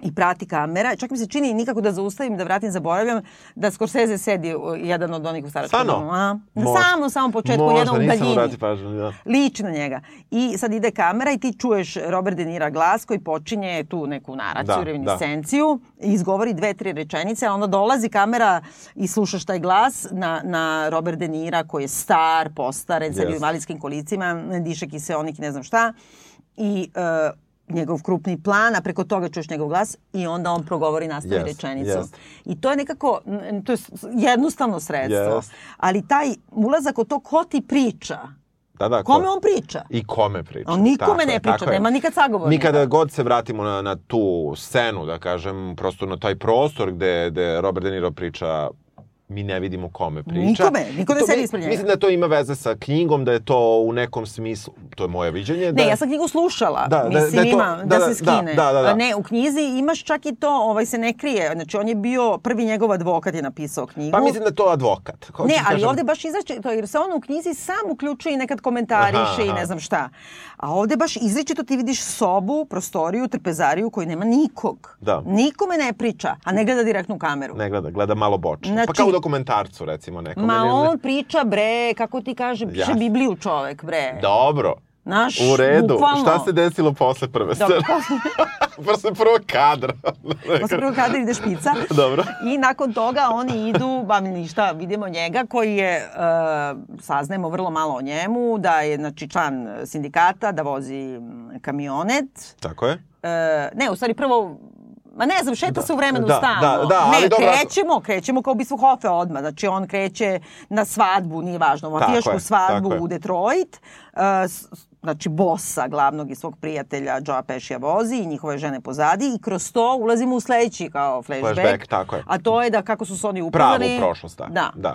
i prati kamera. Čak mi se čini nikako da zaustavim, da vratim, zaboravljam, da Scorsese sedi jedan od onih u staračkom domu. A? Na Možda. samom, samom početku, Možda, jedan u daljini. pažnju, da. Liči na njega. I sad ide kamera i ti čuješ Robert De Nira glas koji počinje tu neku naraciju, Da, reminiscenciju i izgovori dve, tri rečenice, a onda dolazi kamera i slušaš taj glas na, na Robert De Nira koji je star, postaren, sad je u Yes. invalidskim kolicima, diše kiseonik, ne znam šta. I e, njegov krupni plan, a preko toga čuješ njegov glas i onda on progovori nastavi Yes, rečenicu. yes. I to je nekako, to je jednostavno sredstvo. Yes. Ali taj ulazak od to ko ti priča, Da, da, kome ko- on priča? I kome priča. On nikome Tako ne je, priča, tako je. nema nikad sagovornika. Mi kada god se vratimo na, na tu scenu, da kažem, prosto na taj prostor gde, gde Robert De Niro priča mi ne vidimo kome priča. Nikome, niko ne To sedi ispred njega. Mislim da to ima veze sa knjigom, da je to u nekom smislu, to je moje viđenje. Da, Ne, ja sam knjigu slušala, Da, da- mislim da je to- ima, da, da, da, se skine. da, da, da. Ne, u knjizi imaš čak i to, ovaj se ne krije. Znači, on je bio, prvi njegov advokat je napisao knjigu. Pa mislim da je to advokat. Hoću Ne, da ali kažem- ovde baš izače to, jer se on u knjizi sam uključuje i nekad komentariše Aha, i aha. ne znam šta. A ovde baš izričito ti vidiš sobu, prostoriju, trpezariju koju nema nikog. Da. Nikome ne priča, a ne gleda direktno u kameru. Ne gleda, gleda malo bočno. Znači- pa kao u dokumentarcu, recimo, nekom. Ma ili on priča bre, kako ti kaže, piše Jasno. Bibliju čovek bre. Dobro. Naš, U redu. bukvalno. Šta se desilo posle prve scene? posle prvog kadra. Posle prvog kada ide špica. Dobro. I nakon toga oni idu, ba ništa, vidimo njega koji je, uh, saznajemo vrlo malo o njemu, da je znači, član sindikata, da vozi kamionet. Tako je. E, ne, u stvari prvo Ma ne znam, šeta Da, se u vremenu da, stalno. da, da, ali ne, dobro, krećemo, krećemo kao bistvo Hofe odmah. Znači, on kreće na svadbu, nije važno, mafijašku je, svadbu u Detroit. Uh, znači, bossa glavnog i svog prijatelja Joa Pešija vozi i njihove žene pozadi i kroz to ulazimo u sledeći kao flashback. Flashback, tako je. A to je da kako su se oni Pravu upoznali. prošlost, da. Da. Da.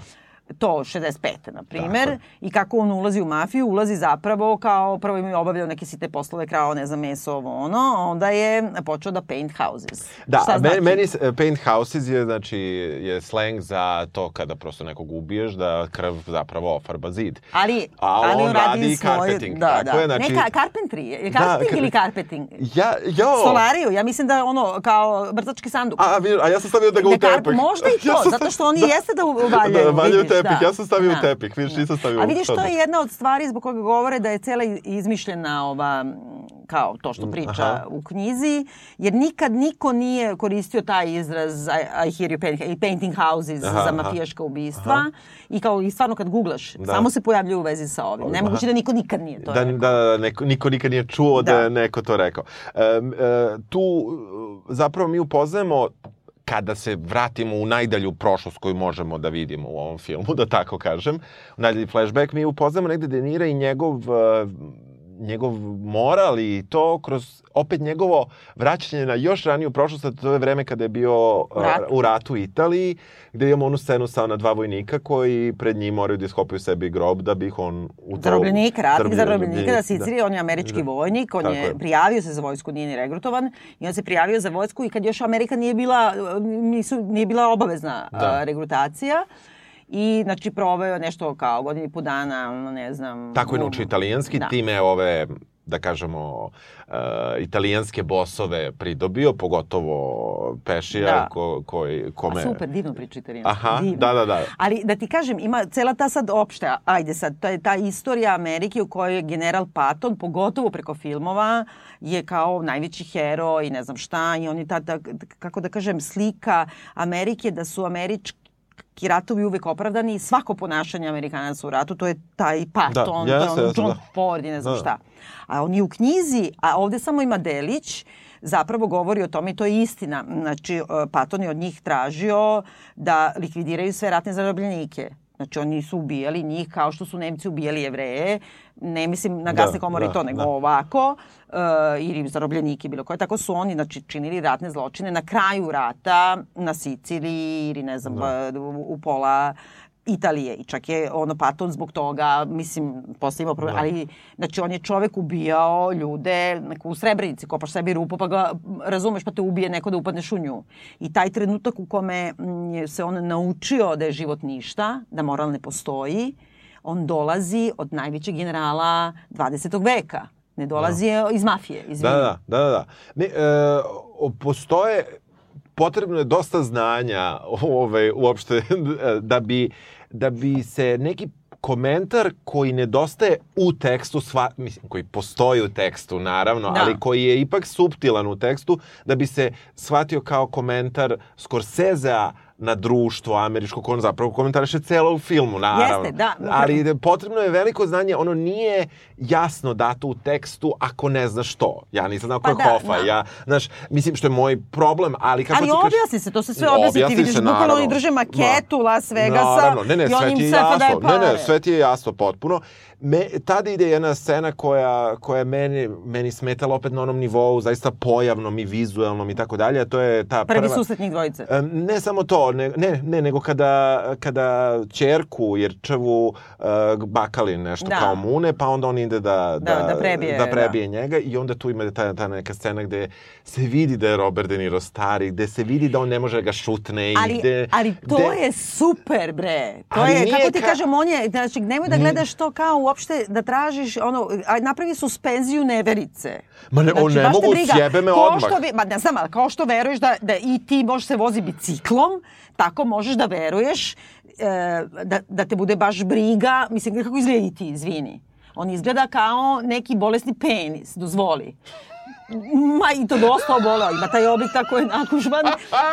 To 65. na primer. I kako on ulazi u mafiju, ulazi zapravo kao prvo im je obavljao neke site poslove, krao, ne znam, meso, ovo ono, onda je počeo da paint houses. Da, Šta meni, znači? meni s- paint houses je, znači, je slang za to kada prosto nekog ubiješ da krv zapravo ofarba zid. Ali, A ali on on radi radi i svoju... carpeting, da, tako da. je, znači- Ne, ka, carpentry. Je Da, carpeting kar- ili carpeting? Ja, jo! Stolariju, ja mislim da ono kao vrtački sanduk. A, a ja sam stavio da ga Da, tepih. možda i to, Ja zato što oni da, jeste da uvaljaju, Da, valjaju vidiš, tepih, da. ja sam stavio Da. u tepih, vidiš, nisam stavio A vidiš, to je jedna od stvari zbog koga govore da je cela izmišljena ova, kao to što priča Mm, aha. u knjizi, jer nikad niko nije koristio taj izraz I, I hear you paint, i painting houses Aha, za aha. mafijaška ubistva. I kao i stvarno kad googlaš, Da. samo se pojavljaju u vezi sa ovim. Nemoguće da niko nikad nije to da, rekao. da, da, neko, niko nikad nije čuo da, Da. je neko to rekao. E, e, tu zapravo mi upoznajemo kada se vratimo u najdalju prošlost koju možemo da vidimo u ovom filmu, da tako kažem, u najdalji flashback, mi upoznajemo negde Denira i njegov e, njegov moral i to kroz opet njegovo vraćanje na još raniju prošlost, to je vreme kada je bio uh, u ratu u Italiji, gde imamo onu scenu sa ona dva vojnika koji pred njim moraju da iskopaju sebi grob da bi ih on u to... Zarobljenik, ratnik zarobljenika Zarobljenik, da Siciliji, on je američki vojnik, on Tako je je. prijavio se za vojsku, nije ni regrutovan i on se prijavio za vojsku i kad još Amerika nije bila, nisu, nije bila obavezna Da. a, regrutacija i znači proveo nešto kao godinu i po dana, ono ne znam. Tako je naučio italijanski, Da. time ove da kažemo, uh, italijanske bosove pridobio, pogotovo Pešija, Da. ko, koji, kome... A super, divno priča italijanski. Aha, divno. da, da, da. Ali da ti kažem, ima cela ta sad opšta, ajde sad, je ta istorija Amerike u kojoj je general Patton, pogotovo preko filmova, je kao najveći hero i ne znam šta, i on je ta, ta kako da kažem, slika Amerike da su američki ratovi uvek opravdani i svako ponašanje Amerikanaca u ratu, to je taj Patton, Da, jeste, jeste, John da. Ford i ne znam Da. šta. A on je u knjizi, a ovde samo ima delić, zapravo govori o tome i to je istina. Znači, e, Patton je od njih tražio da likvidiraju sve ratne zarobljenike. Znači, oni su ubijali njih kao što su Nemci ubijali jevreje. Ne mislim na gasne Da, komore da, to, nego da. ovako. Uh, ili zarobljenike bilo koje. Tako su oni znači, činili ratne zločine na kraju rata na Siciliji ili ne znam, Da. u, u pola Italije i čak je ono Patton zbog toga, mislim, posle imao problem, Da. ali znači on je čovek ubijao ljude neko, u Srebrenici, kopaš sebi rupu pa ga razumeš pa te ubije neko da upadneš u nju. I taj trenutak u kome m, je se on naučio da je život ništa, da moral ne postoji, on dolazi od najvećeg generala 20. veka. Ne dolazi da. iz mafije, izvini. Da, da, da, da. da. Ne, e, postoje, potrebno je dosta znanja ovaj, uopšte da bi, da bi se neki komentar koji nedostaje u tekstu, sva, mislim, koji postoji u tekstu, naravno, Da. ali koji je ipak suptilan u tekstu, da bi se shvatio kao komentar Scorsesea na društvo američko, on zapravo komentariše celo u filmu, naravno. Jeste, da. Ali potrebno je veliko znanje, ono nije jasno dato u tekstu ako ne znaš što. Ja nisam znao ko Pa je da, Hoffa, da. ja, znaš, mislim što je moj problem, ali kako Ali ti kažeš- objasni se, to se sve objasni. Ti vidiš bukvalno oni drže maketu Las Vegasa Naravno, ne, ne, i on im ti je daje Ne, pare. ne, sve ti je jasno potpuno. Me, tada ide jedna scena koja, koja je meni, meni smetala opet na onom nivou, zaista pojavnom i vizuelnom i tako dalje, a to je ta Prvi prva... susret njih dvojice. Ne samo to, ne, ne, ne nego kada, kada čerku Jerčevu uh, Bakalin nešto Da. kao mune, pa onda on ide da, Da, da prebije, da prebije njega i onda tu ima ta, ta neka scena gde se vidi da je Robert De Niro stari, gde se vidi da on ne može da ga šutne i Ali, gde... ali to gde- je super, bre. To Ali je, kako ti ka- kažem, on je, znači, nemoj da gledaš to kao uopšte da tražiš, ono, a napravi suspenziju neverice. Ma ne, o, ne mogu, briga. sjebe me odmah. Što, ma ne znam, ali kao što veruješ da, da i ti možeš se vozi biciklom, tako možeš da veruješ e, da, da te bude baš briga. Mislim, kako izgleda i ti, izvini. On izgleda kao neki bolesni penis, dozvoli. Ma i to dosta obolao, ima taj oblik tako je nakužban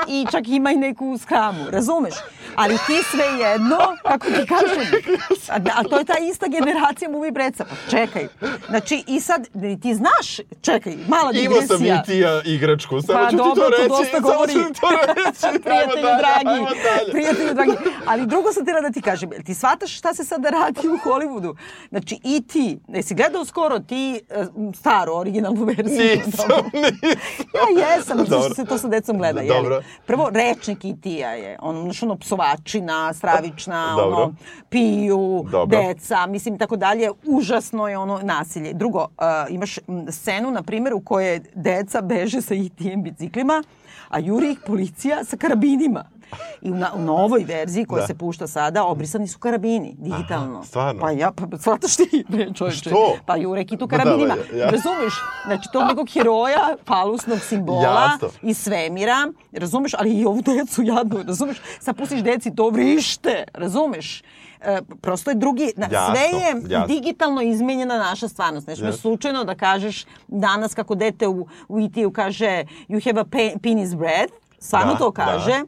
i čak ima i neku skramu, razumeš? Ali ti sve jedno, kako ti kažem, a, a to je ta ista generacija movie breca, pa čekaj. Znači i sad, ti znaš, čekaj, mala Imao sam digresija. i ti ja, igračku, samo Pa ću dobro, ti to to reći, dosta samo ću ti to reći. Prijatelju dalje, dragi, prijatelju dragi. Ali drugo sam htjela da ti kažem, ti shvataš šta se sada radi u Hollywoodu? Znači i ti, jesi gledao skoro ti e, staru, originalnu verziju? Nisam. Ja jesam, zato Dobro. što se to sa decom gleda. Jeli? Dobro. Prvo, rečnik Itija je, ono, znaš, ono, psovačina, stravična, Dobro. ono, piju, Dobro. deca, mislim, tako dalje. Užasno je ono nasilje. Drugo, uh, imaš scenu, na primjer, u kojoj deca beže sa Itijem biciklima, a juri ih policija sa karabinima. I u, na, u novoj verziji koja Da. se pušta sada, obrisani su karabini, digitalno. Aha, stvarno? Pa ja, pa shvataš ti, bre, čovječe. Što? Pa jure kitu Ma da, karabinima. ja- ja. Razumeš? Znači, tog nekog heroja, falusnog simbola Jasno. iz svemira, razumeš? Ali i ovu decu jadnu, razumeš? Sad pustiš deci, to vrište, razumeš? E, prosto je drugi, na, Jasno, sve je jasno. digitalno izmenjena naša stvarnost. Znači, Jasno. slučajno da kažeš danas kako dete u, u IT-u kaže you have a pe- penis breath, stvarno Da, to kaže.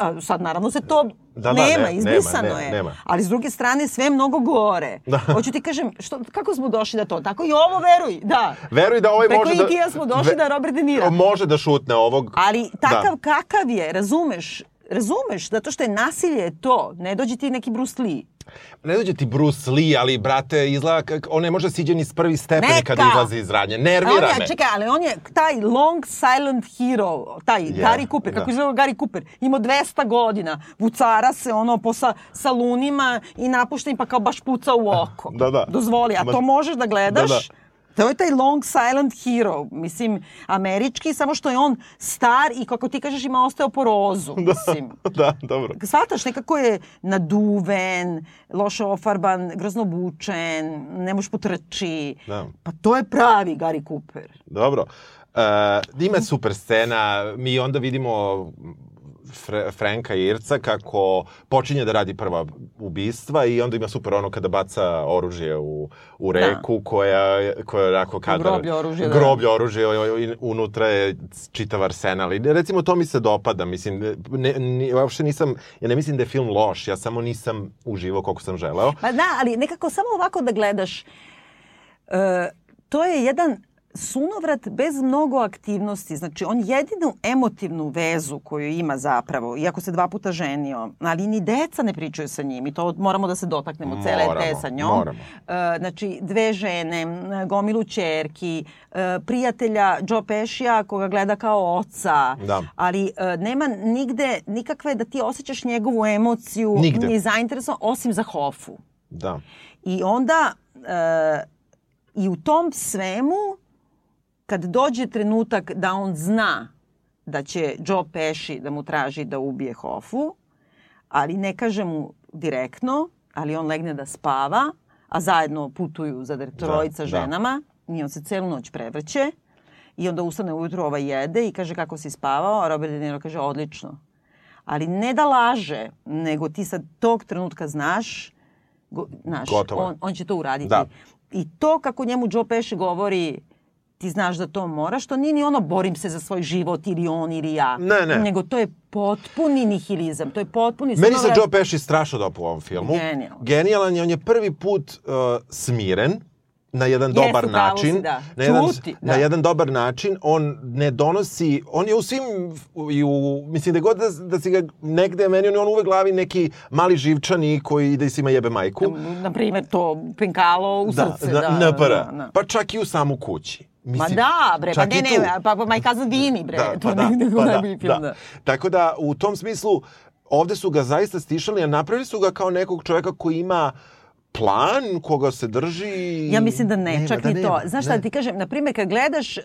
A, sad naravno se to Da, da, nema, ne- izbrisano nema, ne- je. nema. Ali s druge strane sve je mnogo gore. Da. Hoću ti kažem, što, kako smo došli da to? Tako i ovo veruj, da. Veruj da ovaj Preko može da... IT-a smo došli da Robert De Niro. Može da šutne ovog... Ali takav Da. kakav je, razumeš? Razumeš, zato što je nasilje to. Ne dođe ti neki Bruce Lee. Ne dođe ti Bruce Lee, ali, brate, izgleda. On ne može siđe ni s prvi stepeni Neka! kada izlazi iz radnje. A on Nervira je, me. čekaj, ali on je taj long silent hero, taj Je, Gary Cooper, kako da. izgleda Gary Cooper, imao 200 godina, vucara se ono po sa, salunima i napušten pa kao baš puca u oko. Da, da. Dozvoli, a to možeš da gledaš, Da, da. To je taj long silent hero, mislim, američki, samo što je on star i kako ti kažeš ima osteoporozu, mislim. da, dobro. Svataš, nekako je naduven, loše ofarban, grozno obučen, ne može potrči. Da. Pa to je pravi Gary Cooper. Dobro. Uh, ima super scena, mi onda vidimo Fre, Franka Irca kako počinje da radi prva ubistva i onda ima super ono kada baca oružje u, u reku da. koja, koja je onako kadar... Groblje oružje, da. Groblje oružje, i unutra je čitav arsenal. I recimo to mi se dopada, mislim, ne, ne, uopšte nisam, ja ne mislim da je film loš, ja samo nisam uživao koliko sam želeo. Pa da, ali nekako samo ovako da gledaš, uh, to je jedan sunovrat bez mnogo aktivnosti. Znači, on jedinu emotivnu vezu koju ima zapravo, iako se dva puta ženio, ali ni deca ne pričaju sa njim i to moramo da se dotaknemo moramo, cele te sa njom. Moramo. E, znači, dve žene, gomilu čerki, e, prijatelja Joe Pešija koga gleda kao oca, da. ali e, nema nigde nikakve da ti osjećaš njegovu emociju Nigde. ni zainteresovan, osim za Hofu. Da. I onda e, i u tom svemu kad dođe trenutak da on zna da će Joe Pesci da mu traži da ubije Hofu, ali ne kaže mu direktno, ali on legne da spava, a zajedno putuju za trojica Da, da. ženama i on se celu noć prevrće i onda ustane ujutro ovaj jede i kaže kako si spavao, a Robert De Niro kaže odlično. Ali ne da laže, nego ti sad tog trenutka znaš, go, znaš on, on će to uraditi. Da. I to kako njemu Joe Pesci govori ti znaš da to moraš, to nije ni ono borim se za svoj život ili on ili ja. Ne, ne. Nego to je potpuni nihilizam, to je potpuni... Meni se Joe Pesci strašno dopao u ovom filmu. Genijalan. Genijalan je, on je prvi put uh, smiren na jedan Jeste, dobar pravu si, način. da. Na jedan, Ćuti, na da. jedan dobar način. On ne donosi, on je u svim, i u, mislim da god da, da si ga negde, meni on je on uvek glavi neki mali živčani koji ide i svima jebe majku. Na primjer, to penkalo u Da, srce. da, da, NPR. da, da. Pa čak i u samu kući. Ma Mislim, da, bre, pa ne, ne, pa, pa My Cousin Vinny, bre, Da, to pa da, pa da, film, da. da. Tako da, u tom smislu, ovde su ga zaista stišali, a napravili su ga kao nekog čoveka koji ima plan, koga se drži... Ja mislim da ne, Nema, čak da ni nema, to. Znaš šta ne. da ti kažem, na primjer kad gledaš uh,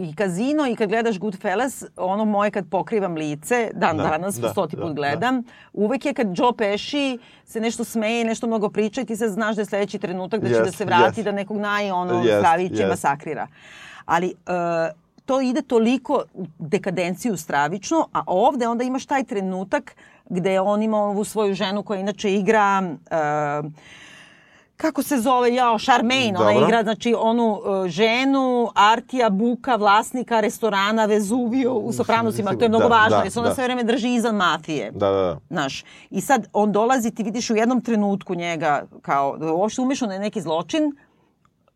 i kazino i kad gledaš Goodfellas, ono moje kad pokrivam lice, dan Da, danas, da, stoti da, put da. gledam, uvek je kad Joe Pesci se nešto smeje nešto mnogo priča i ti sad znaš da je sledeći trenutak da će Jest, da se vrati, jest. da nekog naj ono Jest, stavi će jest. masakrira. Ali uh, to ide toliko u dekadenciju stravično, a ovde onda imaš taj trenutak gde on ima ovu svoju ženu koja inače igra uh, kako se zove, jao, Charmaine, ona Dobro. igra, znači, onu uh, ženu Artija Buka, vlasnika restorana Vezuvio u Sopranosima, to je mnogo Da, važno, da, jer se ona da. sve vreme drži izan mafije. Da, da, da. Znaš, i sad on dolazi, ti vidiš u jednom trenutku njega kao da je uopšte umešan na neki zločin,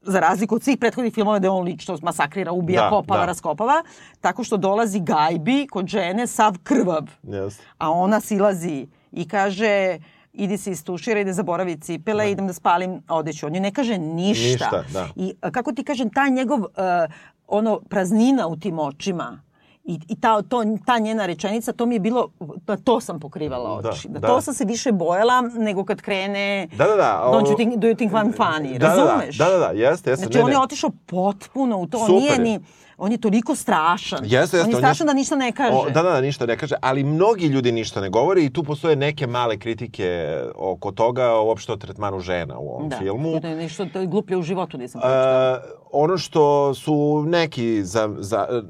za razliku od svih prethodnih filmova gde on lično masakrira, ubija, Da, kopava, da. raskopava, tako što dolazi gajbi kod žene sav krvav. Jeste. A ona silazi i kaže idi se istuširaj, da zaboravi cipele, idem da spalim odeću. On joj ne kaže ništa. Ništa, da. I kako ti kažem, taj njegov, uh, ono, praznina u tim očima, I, i ta, to, ta njena rečenica, to mi je bilo, da to sam pokrivala Da, oči. Da, da. to sam se više bojala nego kad krene Da, da, da. Don't you think, do you think I'm funny, Da, da, da, razumeš? da, da, da, jeste, jeste, Znači ne, on je otišao potpuno u to, on Super nije je. ni, on je toliko strašan. Jeste, jeste. On je strašan da ništa ne kaže. O, da, da, da, ništa ne kaže, ali mnogi ljudi ništa ne govore i tu postoje neke male kritike oko toga, uopšte o tretmanu žena u ovom da. filmu. Da, nešto to je gluplje u životu nisam pročitala. E, ono što su neki za, za, e,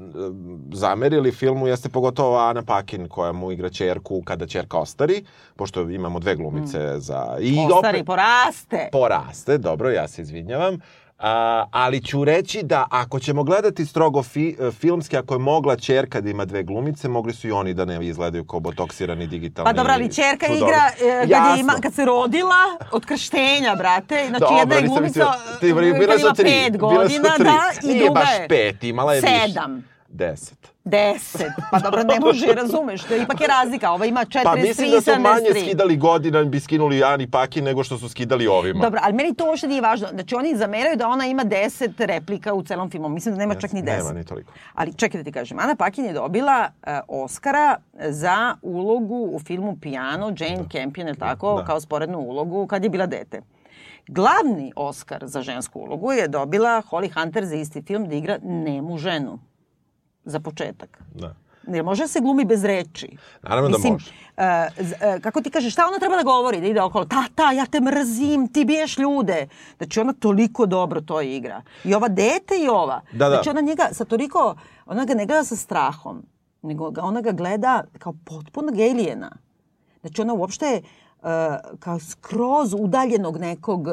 zamerili filmu jeste pogotovo Ana Pakin koja mu igra čerku kada čerka ostari, pošto imamo dve glumice za... I Ostari, poraste. poraste, dobro, ja se izvinjavam. A, ali ću reći da ako ćemo gledati strogo fi, e, filmski, ako je mogla čerka da ima dve glumice, mogli su i oni da ne izgledaju kao botoksirani digitalni Pa dobro, ali čerka čudovi. igra e, kad, je ima, kad se rodila od krštenja, brate. Znači Dobro, jedna je glumica mislio- ti, e, bile kad ima tri, pet godina, da, i druga baš je pet, imala je više. sedam. Deset. Deset. Pa dobro, ne može, razumeš. To je ipak je razlika. Ova ima 43 Pa mislim da su manje 73. skidali godina bi skinuli Ani Pakin nego što su skidali ovima. Dobro, ali meni to uopšte nije važno. Znači, oni zameraju da ona ima 10 replika u celom filmu. Mislim da nema čak ni 10. Nema ni toliko. Ali čekaj da ti kažem, Ana Pakin je dobila uh, Oscara za ulogu u filmu Piano, Jane Campion, je li tako, Da. kao sporednu ulogu kad je bila dete. Glavni Oscar za žensku ulogu je dobila Holly Hunter za isti film da igra nemu ženu. Za početak. Da. Jer može da se glumi bez reči. Naravno da može. Uh, z- uh, kako ti kažeš, šta ona treba da govori? Da ide okolo, tata, ja te mrzim, ti biješ ljude. Znači ona toliko dobro to igra. I ova dete i ova. Da, da. Znači ona njega sa toliko, ona ga ne gleda sa strahom, nego ga, ona ga gleda kao potpunog alijena. Znači ona uopšte uh, kao skroz udaljenog nekog,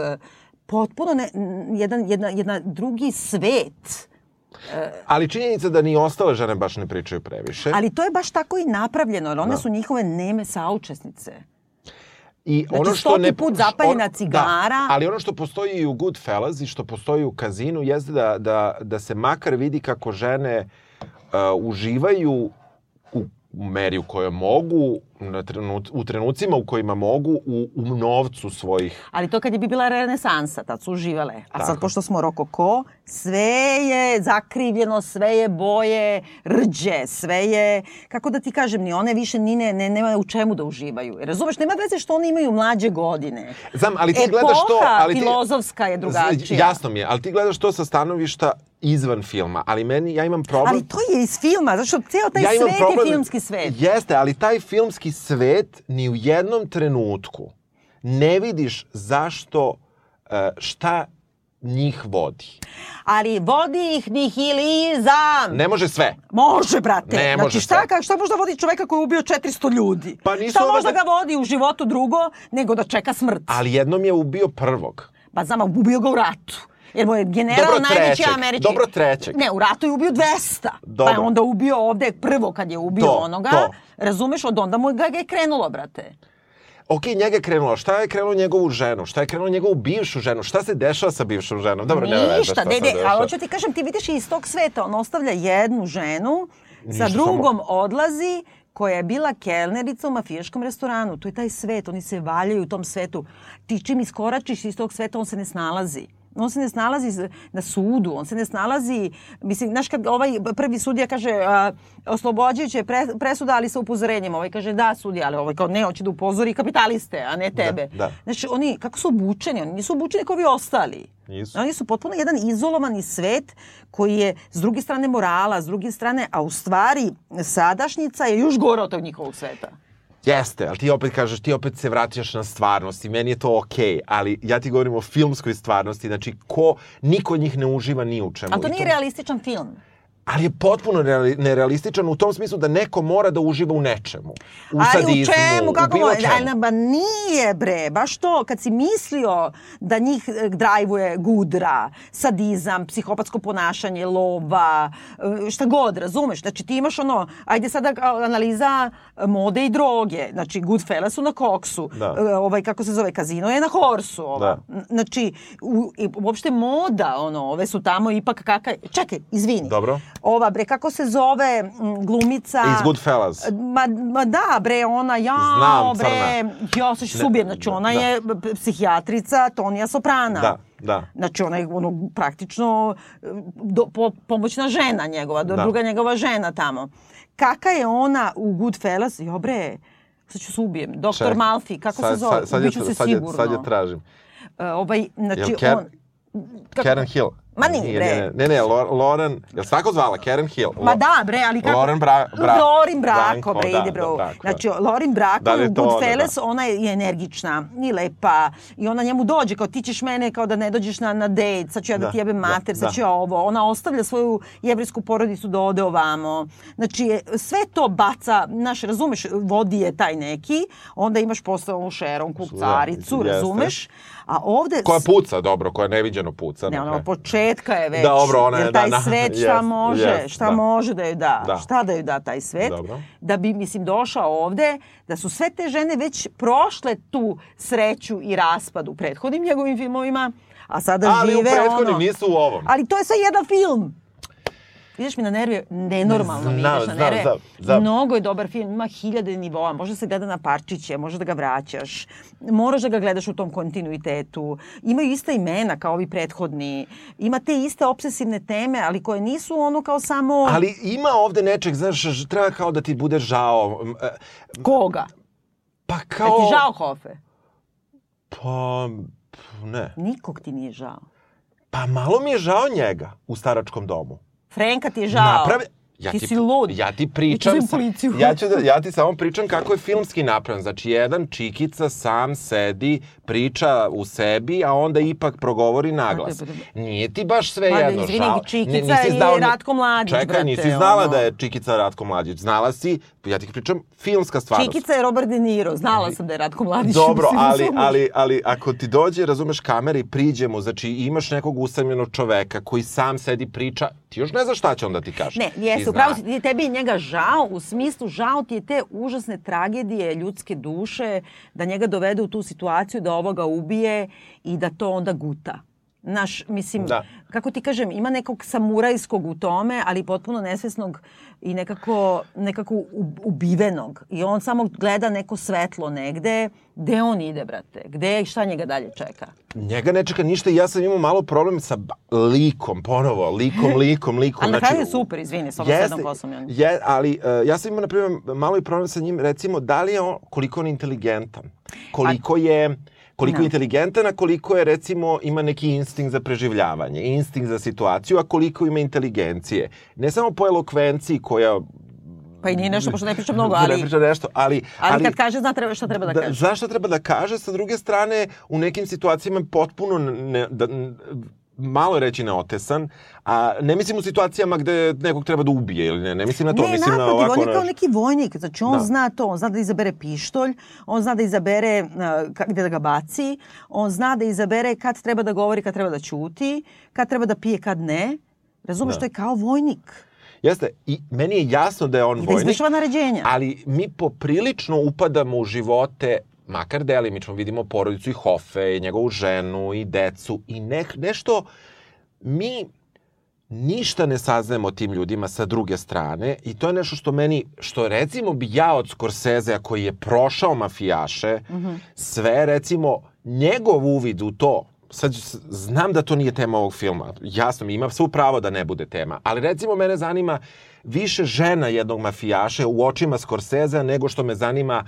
potpuno ne, jedan, jedna, jedna drugi svet. Ali činjenica da ni ostale žene baš ne pričaju previše. Ali to je baš tako i napravljeno, jer one Da. su njihove neme saučesnice. I Znači, stoti put zapaljena on- cigara. Da, ali ono što postoji i u Goodfellas i što postoji u kazinu jeste da, da, da se makar vidi kako žene uh, uživaju u meri u kojoj mogu, na trenut, u trenucima u kojima mogu, u, u novcu svojih. Ali to kad je bi bila renesansa, tad su uživale. A sad, Tako. pošto smo rokoko, sve je zakrivljeno, sve je boje, rđe, sve je, kako da ti kažem, ni one više ni ne, ne, nema u čemu da uživaju. Razumeš, nema veze što oni imaju mlađe godine. Znam, ali ti Epoha gledaš to... Ali ti, filozofska je drugačija. Jasno mi je, ali ti gledaš to sa stanovišta izvan filma. Ali meni, ja imam problem... Ali to je iz filma, zato što ceo taj imam svet je filmski svet. Jeste, ali taj filmski svet ni u jednom trenutku ne vidiš zašto, e, šta njih vodi. Ali vodi ih nihilizam. Ne može sve. Može, brate. Ne može znači, šta, sve. ka, šta možda vodi čoveka koji je ubio 400 ljudi? Pa nisu šta možda da- ga vodi u životu drugo nego da čeka smrt? Ali jednom je ubio prvog. Pa znam, ubio ga u ratu. Jer mu je general Dobro, najveći trećeg. američki... Dobro, trećeg. Ne, u ratu je ubio 200. Pa Dobro. je onda ubio ovde prvo kad je ubio To, onoga. to. Razumeš, od onda mu ga je krenulo, brate. Ok, njega je krenulo. Šta je krenulo njegovu ženu? Šta je krenulo njegovu bivšu ženu? Šta se dešava sa bivšom ženom? Dobro, nema veze Ništa, šta se dede, dešava. ali hoću ti kažem, ti vidiš iz tog sveta, on ostavlja jednu ženu, sa Ništa, drugom odlazi, koja je bila kelnerica u mafijaškom restoranu. To je taj svet, oni se valjaju u tom svetu. Ti čim iskoračiš iz tog sveta, on se ne snalazi. On se ne snalazi na sudu, on se ne snalazi, mislim, znaš kad ovaj prvi sudija kaže a, oslobođajuće pre, presuda, ali sa upozorenjem, ovaj kaže da sudija, ali ovaj kao ne, hoće da upozori kapitaliste, a ne tebe. da. Znači, oni, kako su obučeni, oni nisu obučeni kao vi ostali. Nisu. Oni su potpuno jedan izolovani svet koji je s druge strane morala, s druge strane, a u stvari sadašnjica je još gora od tog njihovog sveta. Jeste, ali ti opet kažeš, ti opet se vraćaš na stvarnost i meni je to okej, ali ja ti govorim o filmskoj stvarnosti, znači ko, niko od njih ne uživa ni u čemu. Ali to nije realističan film. Ali je potpuno nereali- nerealističan u tom smislu da neko mora da uživa u nečemu. U Ali sadizmu, u čemu, kako u bilo čemu. Ali, ba nije bre, baš to, kad si mislio da njih e, drajvuje gudra, sadizam, psihopatsko ponašanje, lova, e, šta god, razumeš? Znači ti imaš ono, ajde sada analiza e, mode i droge, znači Goodfellas su na koksu, Da. Ovaj, kako se zove, kazino je na horsu, ova. Da. Znači, u, i, uopšte moda, ono, ove su tamo ipak kakaj, čekaj, izvini. Dobro. Ova, bre, kako se zove glumica? Iz Goodfellas. Ma, ma da, bre, ona, ja, Znam, bre, crna. ja se subijem, znači ona da. je psihijatrica Tonija Soprana. Da, da. Znači ona je ono, praktično e, do, po, pomoćna žena njegova, do, Da. druga njegova žena tamo. Kaka je ona u Goodfellas? Jo bre, sad ću se ubijem. Doktor Čekaj. Malfi, kako Sad- se zove? Sad, sad, je, Ubiću se sad, je, sigurno. sad je tražim. E, ovaj, znači Jel Ker- on... Kako- Karen Hill. Ma nije, bre. Ne, ne, ne, Lauren, jel se tako zvala? Karen Hill. Ma da, bre, ali kako... Lorin Bra, Bra, Lorin Brako, Branko, bre, da, ide, bro. da, Brako, znači, da. Lorin Brako Da li u je to ona, Goodfellas, da. ona je energična i lepa. I ona njemu dođe, kao ti ćeš mene, kao da ne dođeš na, na dejt, sad ću ja da, Da, ti jebem da, mater, sad da. ću ja ovo. Ona ostavlja svoju jevrijsku porodicu da ode ovamo. Znači, sve to baca, znaš, razumeš, vodi je taj neki, onda imaš posle ovu šeronku, caricu, jeste. razumeš? A ovde... Koja puca, dobro, koja neviđeno puca. Ne, na ono, kraju. od početka je već. Dobro, ona je, jer taj da, da, svet šta jest, može, jest, šta da. može da joj da, Da. šta da joj da taj svet. Dobro. Da bi, mislim, došao ovde, da su sve te žene već prošle tu sreću i raspad u prethodnim njegovim filmovima, a sada Ali u žive prethodnim ono... nisu u ovom. Ali to je sve jedan film. Ideš mi na nerve, nenormalno mi ideš na znam, nerve. znam, znam. Mnogo je dobar film, ima hiljade nivoa, može se gleda na parčiće, može da ga vraćaš, moraš da ga gledaš u tom kontinuitetu. Imaju ista imena kao ovi prethodni, ima te iste obsesivne teme, ali koje nisu ono kao samo Ali ima ovde nečeg, znaš, treba kao da ti bude žao. e, koga. Pa Kao... kao... ti žao Hofe? Pa, Ne. Nikog ti nije žao. Pa malo mi je žao njega u staračkom domu. Frenka ti je žao. Naprave... Ja ti, si lud. Ja ti pričam... sa- policiju. ja, ću da, ja ti samo pričam kako je filmski napravljen. Znači, jedan čikica sam sedi, priča u sebi, a onda ipak progovori naglas. Nije ti baš sve Ma da, jedno izvini, žao. Čikica Ne, nisi je znao ni- Ratko Mladić, Čekaj, brate, nisi znala ono. da je Čikica Ratko Mladić. Znala si, ja ti pričam, filmska stvarnost. Čikica je Robert De Niro. Znala sam da je Ratko Mladić. Dobro, ali, ali, ali ako ti dođe, razumeš, kamera i priđe mu, znači imaš nekog usamljenog čoveka koji sam sedi priča, ti još ne znaš šta će on da ti kaže. Ne, jeste, zna. upravo ti- tebi je njega žao, u smislu žao ti je te užasne tragedije ljudske duše, da njega dovede u tu situaciju da ovoga ubije i da to onda guta. Naš, mislim, Da. kako ti kažem, ima nekog samurajskog u tome, ali potpuno nesvesnog i nekako, nekako ubivenog. I on samo gleda neko svetlo negde, gde on ide, brate, gde i šta njega dalje čeka. Njega ne čeka ništa i ja sam imao malo problem sa likom, ponovo, likom, likom, likom. Ali na znači, kraju je super, izvini, s ovom jeste, kosom. ja. Je, ali uh, ja sam imao, na primjer, malo i problem sa njim, recimo, da li je on, koliko on inteligentan, koliko je koliko je Da. inteligentan, a koliko je, recimo, ima neki instinkt za preživljavanje, instinkt za situaciju, a koliko ima inteligencije. Ne samo po elokvenciji koja Pa i nije nešto, pošto ne priča mnogo, ne ali, priča nešto, ali, ali, kad kaže, zna treba, šta treba da, kaže. Zašto treba da kaže? Sa druge strane, u nekim situacijama potpuno ne, da, malo reći neotesan, a ne mislim u situacijama gde nekog treba da ubije ili ne, ne mislim na to, ne, mislim na naprotiv, ovako... on je kao na- neki vojnik, znači on Da. zna to, on zna da izabere pištolj, on zna da izabere uh, gde da ga baci, on zna da izabere kad treba da govori, kad treba da ćuti, kad treba da pije, kad ne. Razumeš, Da. to je kao vojnik. Jeste, i meni je jasno da je on I da vojnik, izvršava naređenja. ali mi poprilično upadamo u živote makar delimično vidimo porodicu i Hofe, i njegovu ženu i decu i ne, nešto mi ništa ne saznajemo o tim ljudima sa druge strane i to je nešto što meni, što recimo bi ja od Scorsesea koji je prošao mafijaše, sve recimo njegov uvid u to, sad znam da to nije tema ovog filma, jasno mi ima svu pravo da ne bude tema, ali recimo mene zanima više žena jednog mafijaša u očima Scorsesea nego što me zanima n-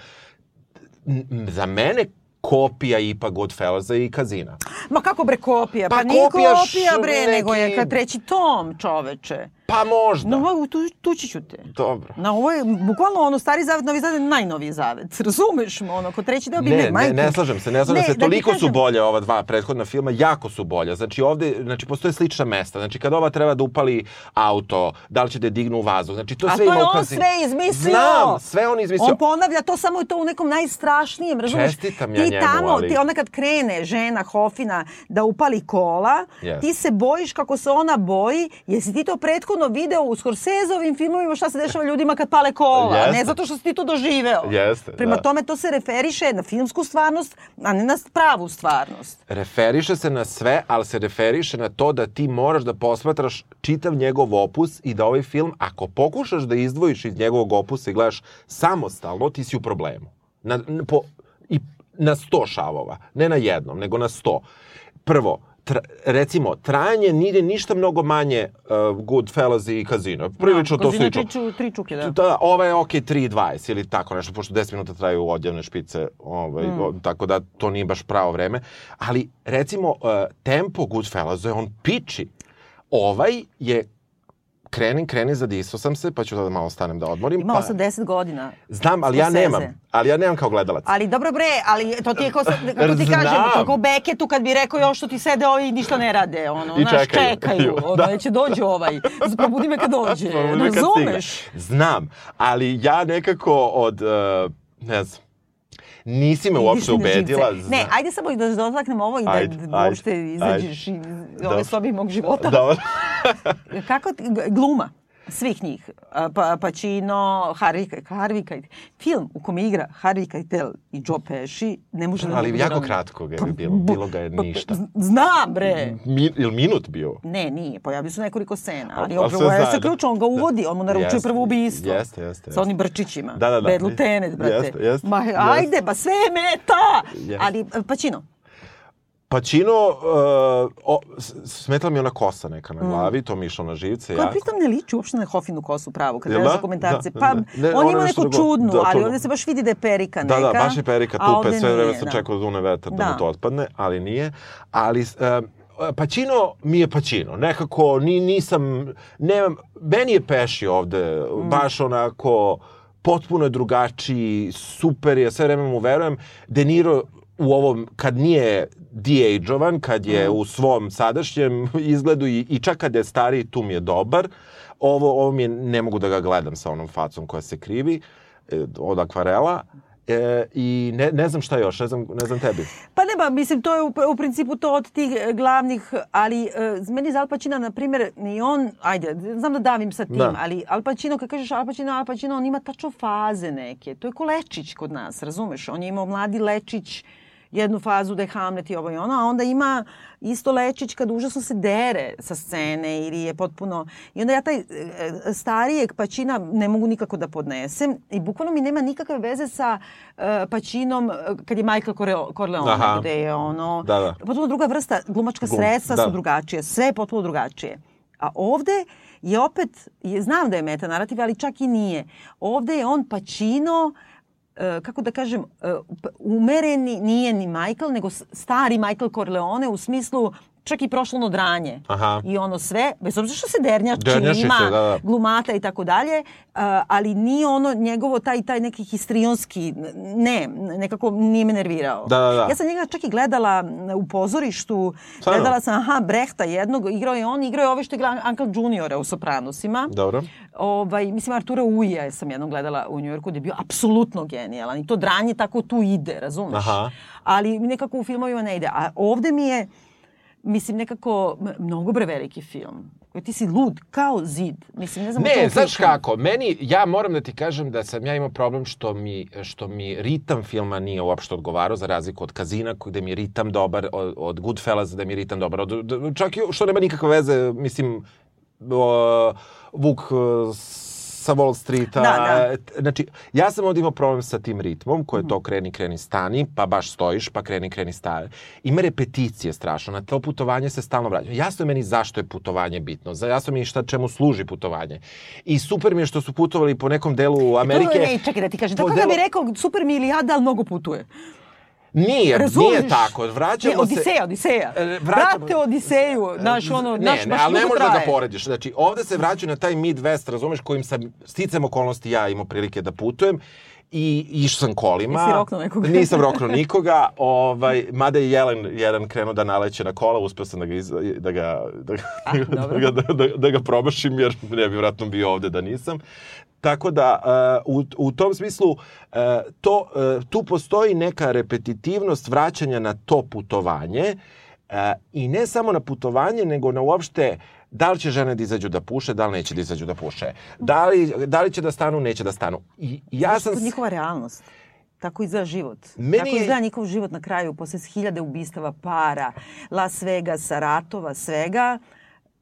za mene kopija ipak Goodfellasa i Kazina. Ma kako bre kopija? Pa, Pa nije kopija bre, neki- nego je kad treći tom, čoveče. Pa možda. No, mogu, tu, tući ću te. Dobro. Na ovo je bukvalno ono stari zavet, novi zavet, najnoviji zavet. Razumeš me, ono, ko treći deo Biblije, Ne, ne, majke. ne slažem se, ne slažem se. da Toliko su kažem- bolje ova dva prethodna filma, jako su bolja. Znači ovde, znači postoje slična mesta. Znači kad ova treba da upali auto, da li će da je dignu u vazduh. Znači to A sve to ima je u on Kazinu. sve izmislio. Znam, sve on izmislio. On ponavlja to samo je to u nekom najstrašnijem, razumeš? Čestitam ja ti njemu, tamo, ali- ti onda kad krene žena Hofina da upali kola, Yes. ti se bojiš kako se ona boji. Jesi ti to prethodno video u Scorsesovim filmovima šta se dešava ljudima kad pale kola? Jeste. Ne zato što si ti to doživeo. Jeste, Prema da. tome to se referiše na filmsku stvarnost, a ne na pravu stvarnost. referiše se na sve, ali se referiše na to da ti moraš da posmatraš čitav njegov opus i da ovaj film, ako pokušaš da izdvojiš iz njegovog opusa i gledaš samostalno, ti si u problemu. Na, n- po, I na sto šavova. Ne na jednom, nego na sto. Prvo, tra, recimo, trajanje nije ništa mnogo manje uh, Goodfellas i Casino. Prilično to Kazino slično. tri ču- tri čuke, da. Da, ova je ok 3.20 ili tako nešto, pošto 10 minuta traju odjavne špice, ovaj, Mm. o, tako da to nije baš pravo vreme. Ali, recimo, uh, tempo Goodfellasa je on piči. Ovaj je krenim, krenim, zadisao sam se, pa ću da malo stanem da odmorim. Ima pa, 80 godina. Znam, ali ja nemam. Ali ja nemam kao gledalac. Ali dobro bre, ali to ti je kao, kako ti Znam. kažem, kako u Beketu kad bi rekao još što ti sede ovi i ništa ne rade, ono, I znaš, čekaju. čekaju, ono, Da. da. će dođe ovaj, probudi me kad dođe, razumeš? Znam, ali ja nekako od, uh, ne znam, nisi me uopšte ubedila. Ne, Zna- ajde samo da dotaknemo ovo i da, Ajde, da ajde, uopšte izađeš iz ove sobi mog života. Dobro. Kako gluma svih njih, pa, Pacino, Harvey, Harvey Keitel, film u kome igra Harvey Keitel i Joe Pesci, ne može da Ali bude jako kratko ga je bilo, bilo ga je Pa, ništa. z- Znam bre. Mi, ili minut bio? Ne, nije. Pojavio su nekoliko scena, Ali- ali upravo sve je se ključno, on ga uvodi, on mu naručuje prvo ubistvo. jeste, jeste, Sa onim brčićima. Da, da, da. Bad Lieutenant, brate. Jeste, jeste, Ma, ajde, ba sve je meta! Ali, Pacino, Pacino, uh, o, s- smetala mi ona kosa neka na glavi, to mi je išlo na živce. Koja jako. pritom ne liči uopšte na Hofinu kosu pravu, kad gledaš da? dokumentarce. Da, Pa, da. Ne, on ima neku drugo. čudnu, Da, ali ovde se baš vidi da je perika Da, neka. da, baš je perika tupe, sve vreme sam da. čekao da dune vetar da, Da. mu to otpadne, ali nije. Ali um, Pacino mi je Pacino. Nekako ni, nisam, nemam, meni je Peši ovde, Mm. baš onako, potpuno je drugačiji, super je, sve vreme mu verujem. De Niro u ovom, kad nije de-ageovan, kad je u svom sadašnjem izgledu i, i čak kad je stariji, tu mi je dobar. Ovo, ovo mi je, ne mogu da ga gledam sa onom facom koja se krivi e, od akvarela. E, I ne, ne znam šta još, ne znam, ne znam tebi. Pa ne ba, mislim, to je u, u principu to od tih e, glavnih, ali e, meni za Al Pacina, na primjer, ni on, ajde, znam da davim sa tim, Da. ali Al Pacino, kad kažeš Al Pacino, Al Pacino, on ima tačno faze neke. To je ko Lečić kod nas, razumeš? On je imao mladi Lečić, jednu fazu da je Hamlet i ovo i ono, a onda ima isto Lečić kad užasno se dere sa scene ili je potpuno... I onda ja taj e, starijeg Pačina ne mogu nikako da podnesem i bukvalno mi nema nikakve veze sa e, Pačinom e, kad je Michael Corleo- Corleone, Aha. gde je ono... Da, da. Potpuno druga vrsta, glumačka Glum- sredstva da. su drugačije, sve je potpuno drugačije. A ovde je opet, je, znam da je meta narativ, ali čak i nije. Ovde je on Pacino, e, kako da kažem, e, p- umereni, nije ni Michael, nego stari Michael Corleone u smislu čak i prošlo ono dranje. Aha. I ono sve, bez obzira što se dernjači, Dernjači ima se, da, da. glumata i tako dalje, e, ali nije ono njegovo taj, taj neki histrionski, ne, nekako nije me nervirao. Da, da, da. Ja sam njega čak i gledala m, u pozorištu, Stvarno? gledala sam, aha, Brehta jednog, igrao je on, igrao je ove što je igra Uncle Juniora u Sopranosima. Dobro. Ovaj, mislim, Artura Uija sam jednom gledala u Njujorku gde je bio apsolutno genijalan. I to dranje tako tu ide, razumeš? Aha. Ali nekako u filmovima ne ide. A ovde mi je, mislim, nekako mnogo bre veliki film. Ti si lud, kao zid. Mislim, ne znam Ne, znaš pričam. kako, meni, ja moram da ti kažem da sam ja imao problem što mi, što mi ritam filma nije uopšte odgovarao, za razliku od Kazina, gde mi je ritam dobar, od, od Goodfellas, da mi je ritam dobar, od, čak i što nema nikakve veze, mislim, o, Vuk e, sa Wall Streeta. Da, da. e, Znači, ja sam ovdje imao problem sa tim ritmom, koje je to kreni, kreni, stani, pa baš stojiš, pa kreni, kreni, stani. Ima repeticije strašno, na to putovanje se stalno vraća. Jasno je meni zašto je putovanje bitno, jasno mi je šta čemu služi putovanje. I super mi je što su putovali po nekom delu Amerike. To, ne, čekaj da ti kažem. Tako da delu- bi rekao, super mi je Ilijada, ali mnogo putuje. Nije, Razumeš? nije tako. Vraćamo Ne, Odiseja, se... Odiseja. E, vraćamo- Vrate Odiseju, naš ono, ne, naš ne, baš ali ne možeš da ga porediš. Znači, ovde se vraćaju na taj Midwest, razumeš, kojim sam sticam okolnosti ja imao prilike da putujem i išao sam kolima. Jesi roknuo nekoga? Nisam roknuo nikoga, ovaj, mada je Jelen jedan krenuo da naleće na kola, uspeo sam da ga, iz, da ga, da ga, A, da ga, da, da, da ga promašim, jer ne bi vratno bio ovde da nisam. Tako da, uh, u, u tom smislu, uh, to, uh, tu postoji neka repetitivnost vraćanja na to putovanje uh, i ne samo na putovanje, nego na uopšte da li će žene da izađu da puše, da li neće da izađu da puše, da li, da li će da stanu, neće da stanu. I ja sam... To je njihova realnost. Tako izgleda život. Meni Tako je- izgleda njihov život na kraju, posle hiljade ubistava, para, Las Vegasa, ratova, svega.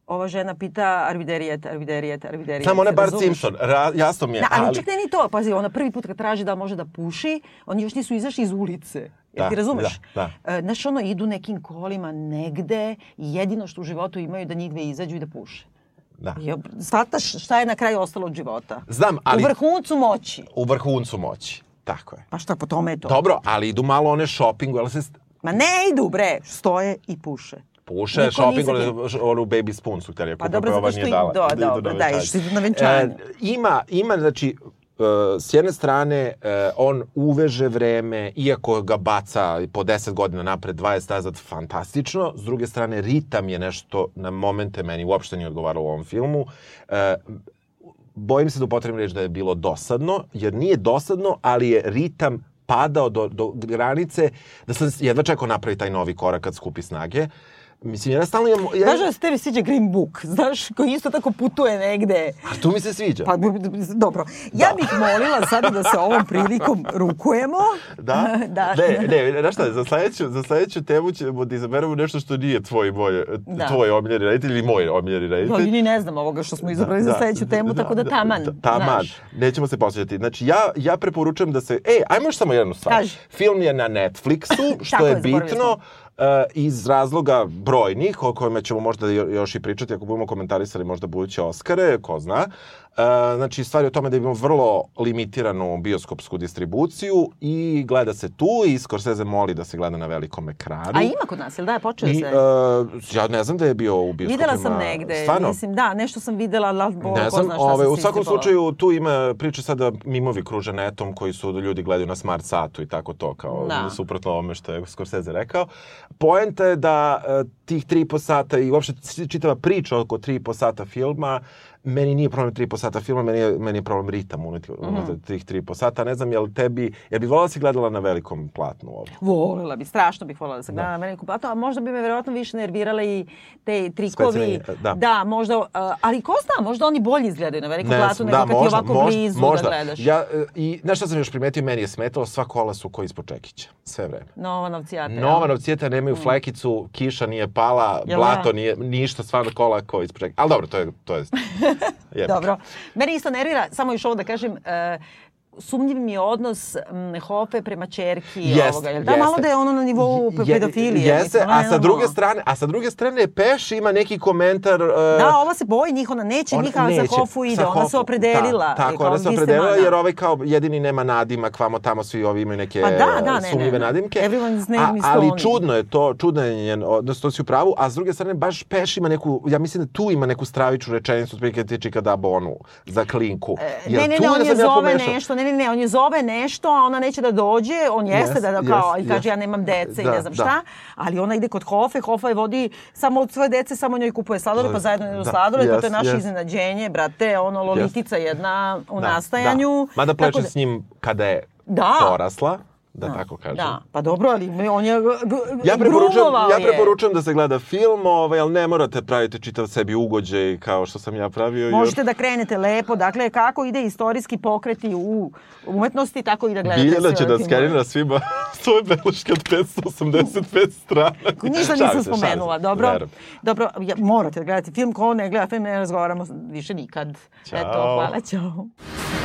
Ova žena pita arviderijet, arviderijet, arviderijet. Samo ne Bart razumeš? Simpson, ra, jasno mi je, Da, ali, ali... čak ne ni to. Pazi, ona prvi put kad traži da može da puši, oni još nisu izašli iz ulice. Jel Da, ti razumeš? da, E, Znaš, ono, idu nekim kolima negde i jedino što u životu imaju da njih dve izađu i da puše. Da. I shvataš šta je na kraju ostalo od života. Znam, ali- U vrhuncu moći. U vrhuncu moći, tako je. Pa šta, po tome je to. Dobro, ali idu malo one shoppingu, ali se Ma ne idu, bre, stoje i puše. Puše, Niko shopping, onu, baby spoon su htjeli Pa dobro, ova zato nije dala. da, idu da, na da, venčanje. išli na venčanje. E, ima, ima, znači, e, s jedne strane, e, on uveže vreme, iako ga baca po 10 godina napred, 20 nazad, fantastično. S druge strane, ritam je nešto na momente meni uopšte nije odgovaralo u ovom filmu. E, bojim se da upotrebim reč da je bilo dosadno, jer nije dosadno, ali je ritam padao do, do granice da sam jedva čekao napravi taj novi korak kad skupi snage. Mislim, ja stalno imam... Ja, Znaš da se tebi sviđa Green Book, znaš, koji isto tako putuje negde. A tu mi se sviđa. Pa, b- dobro. Ja bih molila sada da se ovom prilikom rukujemo. Da? da. Ne, ne, znaš šta, za sledeću, za sledeću temu ćemo da izaberemo nešto što nije tvoj, moj, Da. tvoj omiljeni reditelj ili moj omiljeni Ja, reditelj. ni ne znam ovoga što smo izabrali za sledeću temu, tako da taman. Da, taman. znaš. Nećemo se posjećati. Znači, ja, ja preporučujem da se... Ej, ajmo još samo jednu stvar. Kaži. Film je na Netflixu, što je bitno. e, iz razloga brojnih, o kojima ćemo možda jo- još i pričati ako budemo komentarisali možda buduće Oscare, ko zna. E, znači, stvar je o tome da imamo vrlo limitiranu bioskopsku distribuciju i gleda se tu i Scorsese moli da se gleda na velikom ekranu. A ima kod nas, jel da je počeo I, se? e, ja ne znam da je bio u bioskopima. Videla sam negde, Stvarno? mislim, da, nešto sam videla, ali bo, Ne ko znam, zna šta ovaj, sam u se svakom slučaju tu ima priče sada mimovi kruže netom koji su da ljudi gledaju na smart satu i tako to, kao Da. suprotno ovome što je Scorsese rekao. Poenta je da e, tih tri i po sata i uopšte čitava priča oko tri i po sata filma meni nije problem tri i po sata filma, meni je, meni je problem ritam unutar mm tih tri i po sata. Ne znam, jel tebi, jel bi volala da si gledala na velikom platnu ovo? Volela bi, strašno bih volela da se gleda na veliku platu, a možda bi me verovatno više nervirale i te trikovi. Specijalni, da. možda, uh, ali ko zna, možda oni bolje izgledaju na veliku Ne platu znam, nego da, kad možda, ti ovako možda, blizu možda. da gledaš. Ja, e, I šta sam još primetio, meni je smetalo, sva kola su koji ispod čekića, sve vreme. Novanovci jate. Nova cijeta nemaju flekicu, kiša nije pala, Jel blato da? nije, ništa, stvarno kola ko ispod čeka. Ali dobro, to je, to je. Dobro. Mene isto nervira, samo još ovo da kažem, uh, sumnjiv mi je odnos m, Hofe prema čerki Jest, ovoga. Jel da, malo da je ono na nivou pe- Je- pedofilije. Jeste, a sa druge strane, a sa druge strane Peš ima neki komentar uh, Da, ova se boji njih, ona neće Ona njih, a za neće. Hofu ide. Ona se Hofu- opredelila. Da, tako, ona se opredelila jer ovaj kao jedini nema nadimak, vamo tamo svi ovi imaju neke Pa da, da, ne, sumnjive ne. nadimke. Everyone's name a, is ali čudno je to, čudno je njen, odnosno to si u pravu, a s druge strane baš Peš ima neku, ja mislim da tu ima neku stravičnu rečenicu, otprilike ti čika da bonu za klinku. Jer Ne, ne, ne, on da je zove nešto, ne, ne, on je zove nešto, a ona neće da dođe, on jeste Yes, da, da kao, yes, i kaže yes. ja nemam dece i Da, ne znam da. šta, ali ona ide kod Hofe, Hofa je vodi samo od svoje dece, samo njoj kupuje sladoled, pa zajedno idu Da, sladoled, pa to je yes, naše yes. iznenađenje, brate, ono, lolitica jedna u Da, nastajanju. Da. Mada pleče da- s njim kada je Da. porasla, da, tako kažem. Da, pa dobro, ali on je Ja preporučujem, grumovao ja je. preporučujem da se gleda film, ovaj, ali ne morate praviti čitav sebi ugođaj kao što sam ja pravio. jer- Možete da krenete lepo, dakle, kako ide istorijski pokreti u umetnosti, tako i da gledate Biljana sve će da skenira svima svoje beleške od 585 strana. Ništa nisam se, šalim spomenula, se, dobro? verujem. Dobro, ja, morate gledati film, ko ne gleda film, ne razgovaramo više nikad. Ćao. Eto, hvala, čao.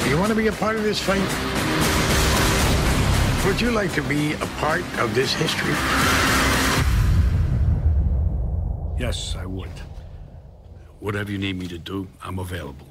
You want to be a part of this fight? Would you like to be a part of this history? Yes, I would. Whatever you need me to do, I'm available.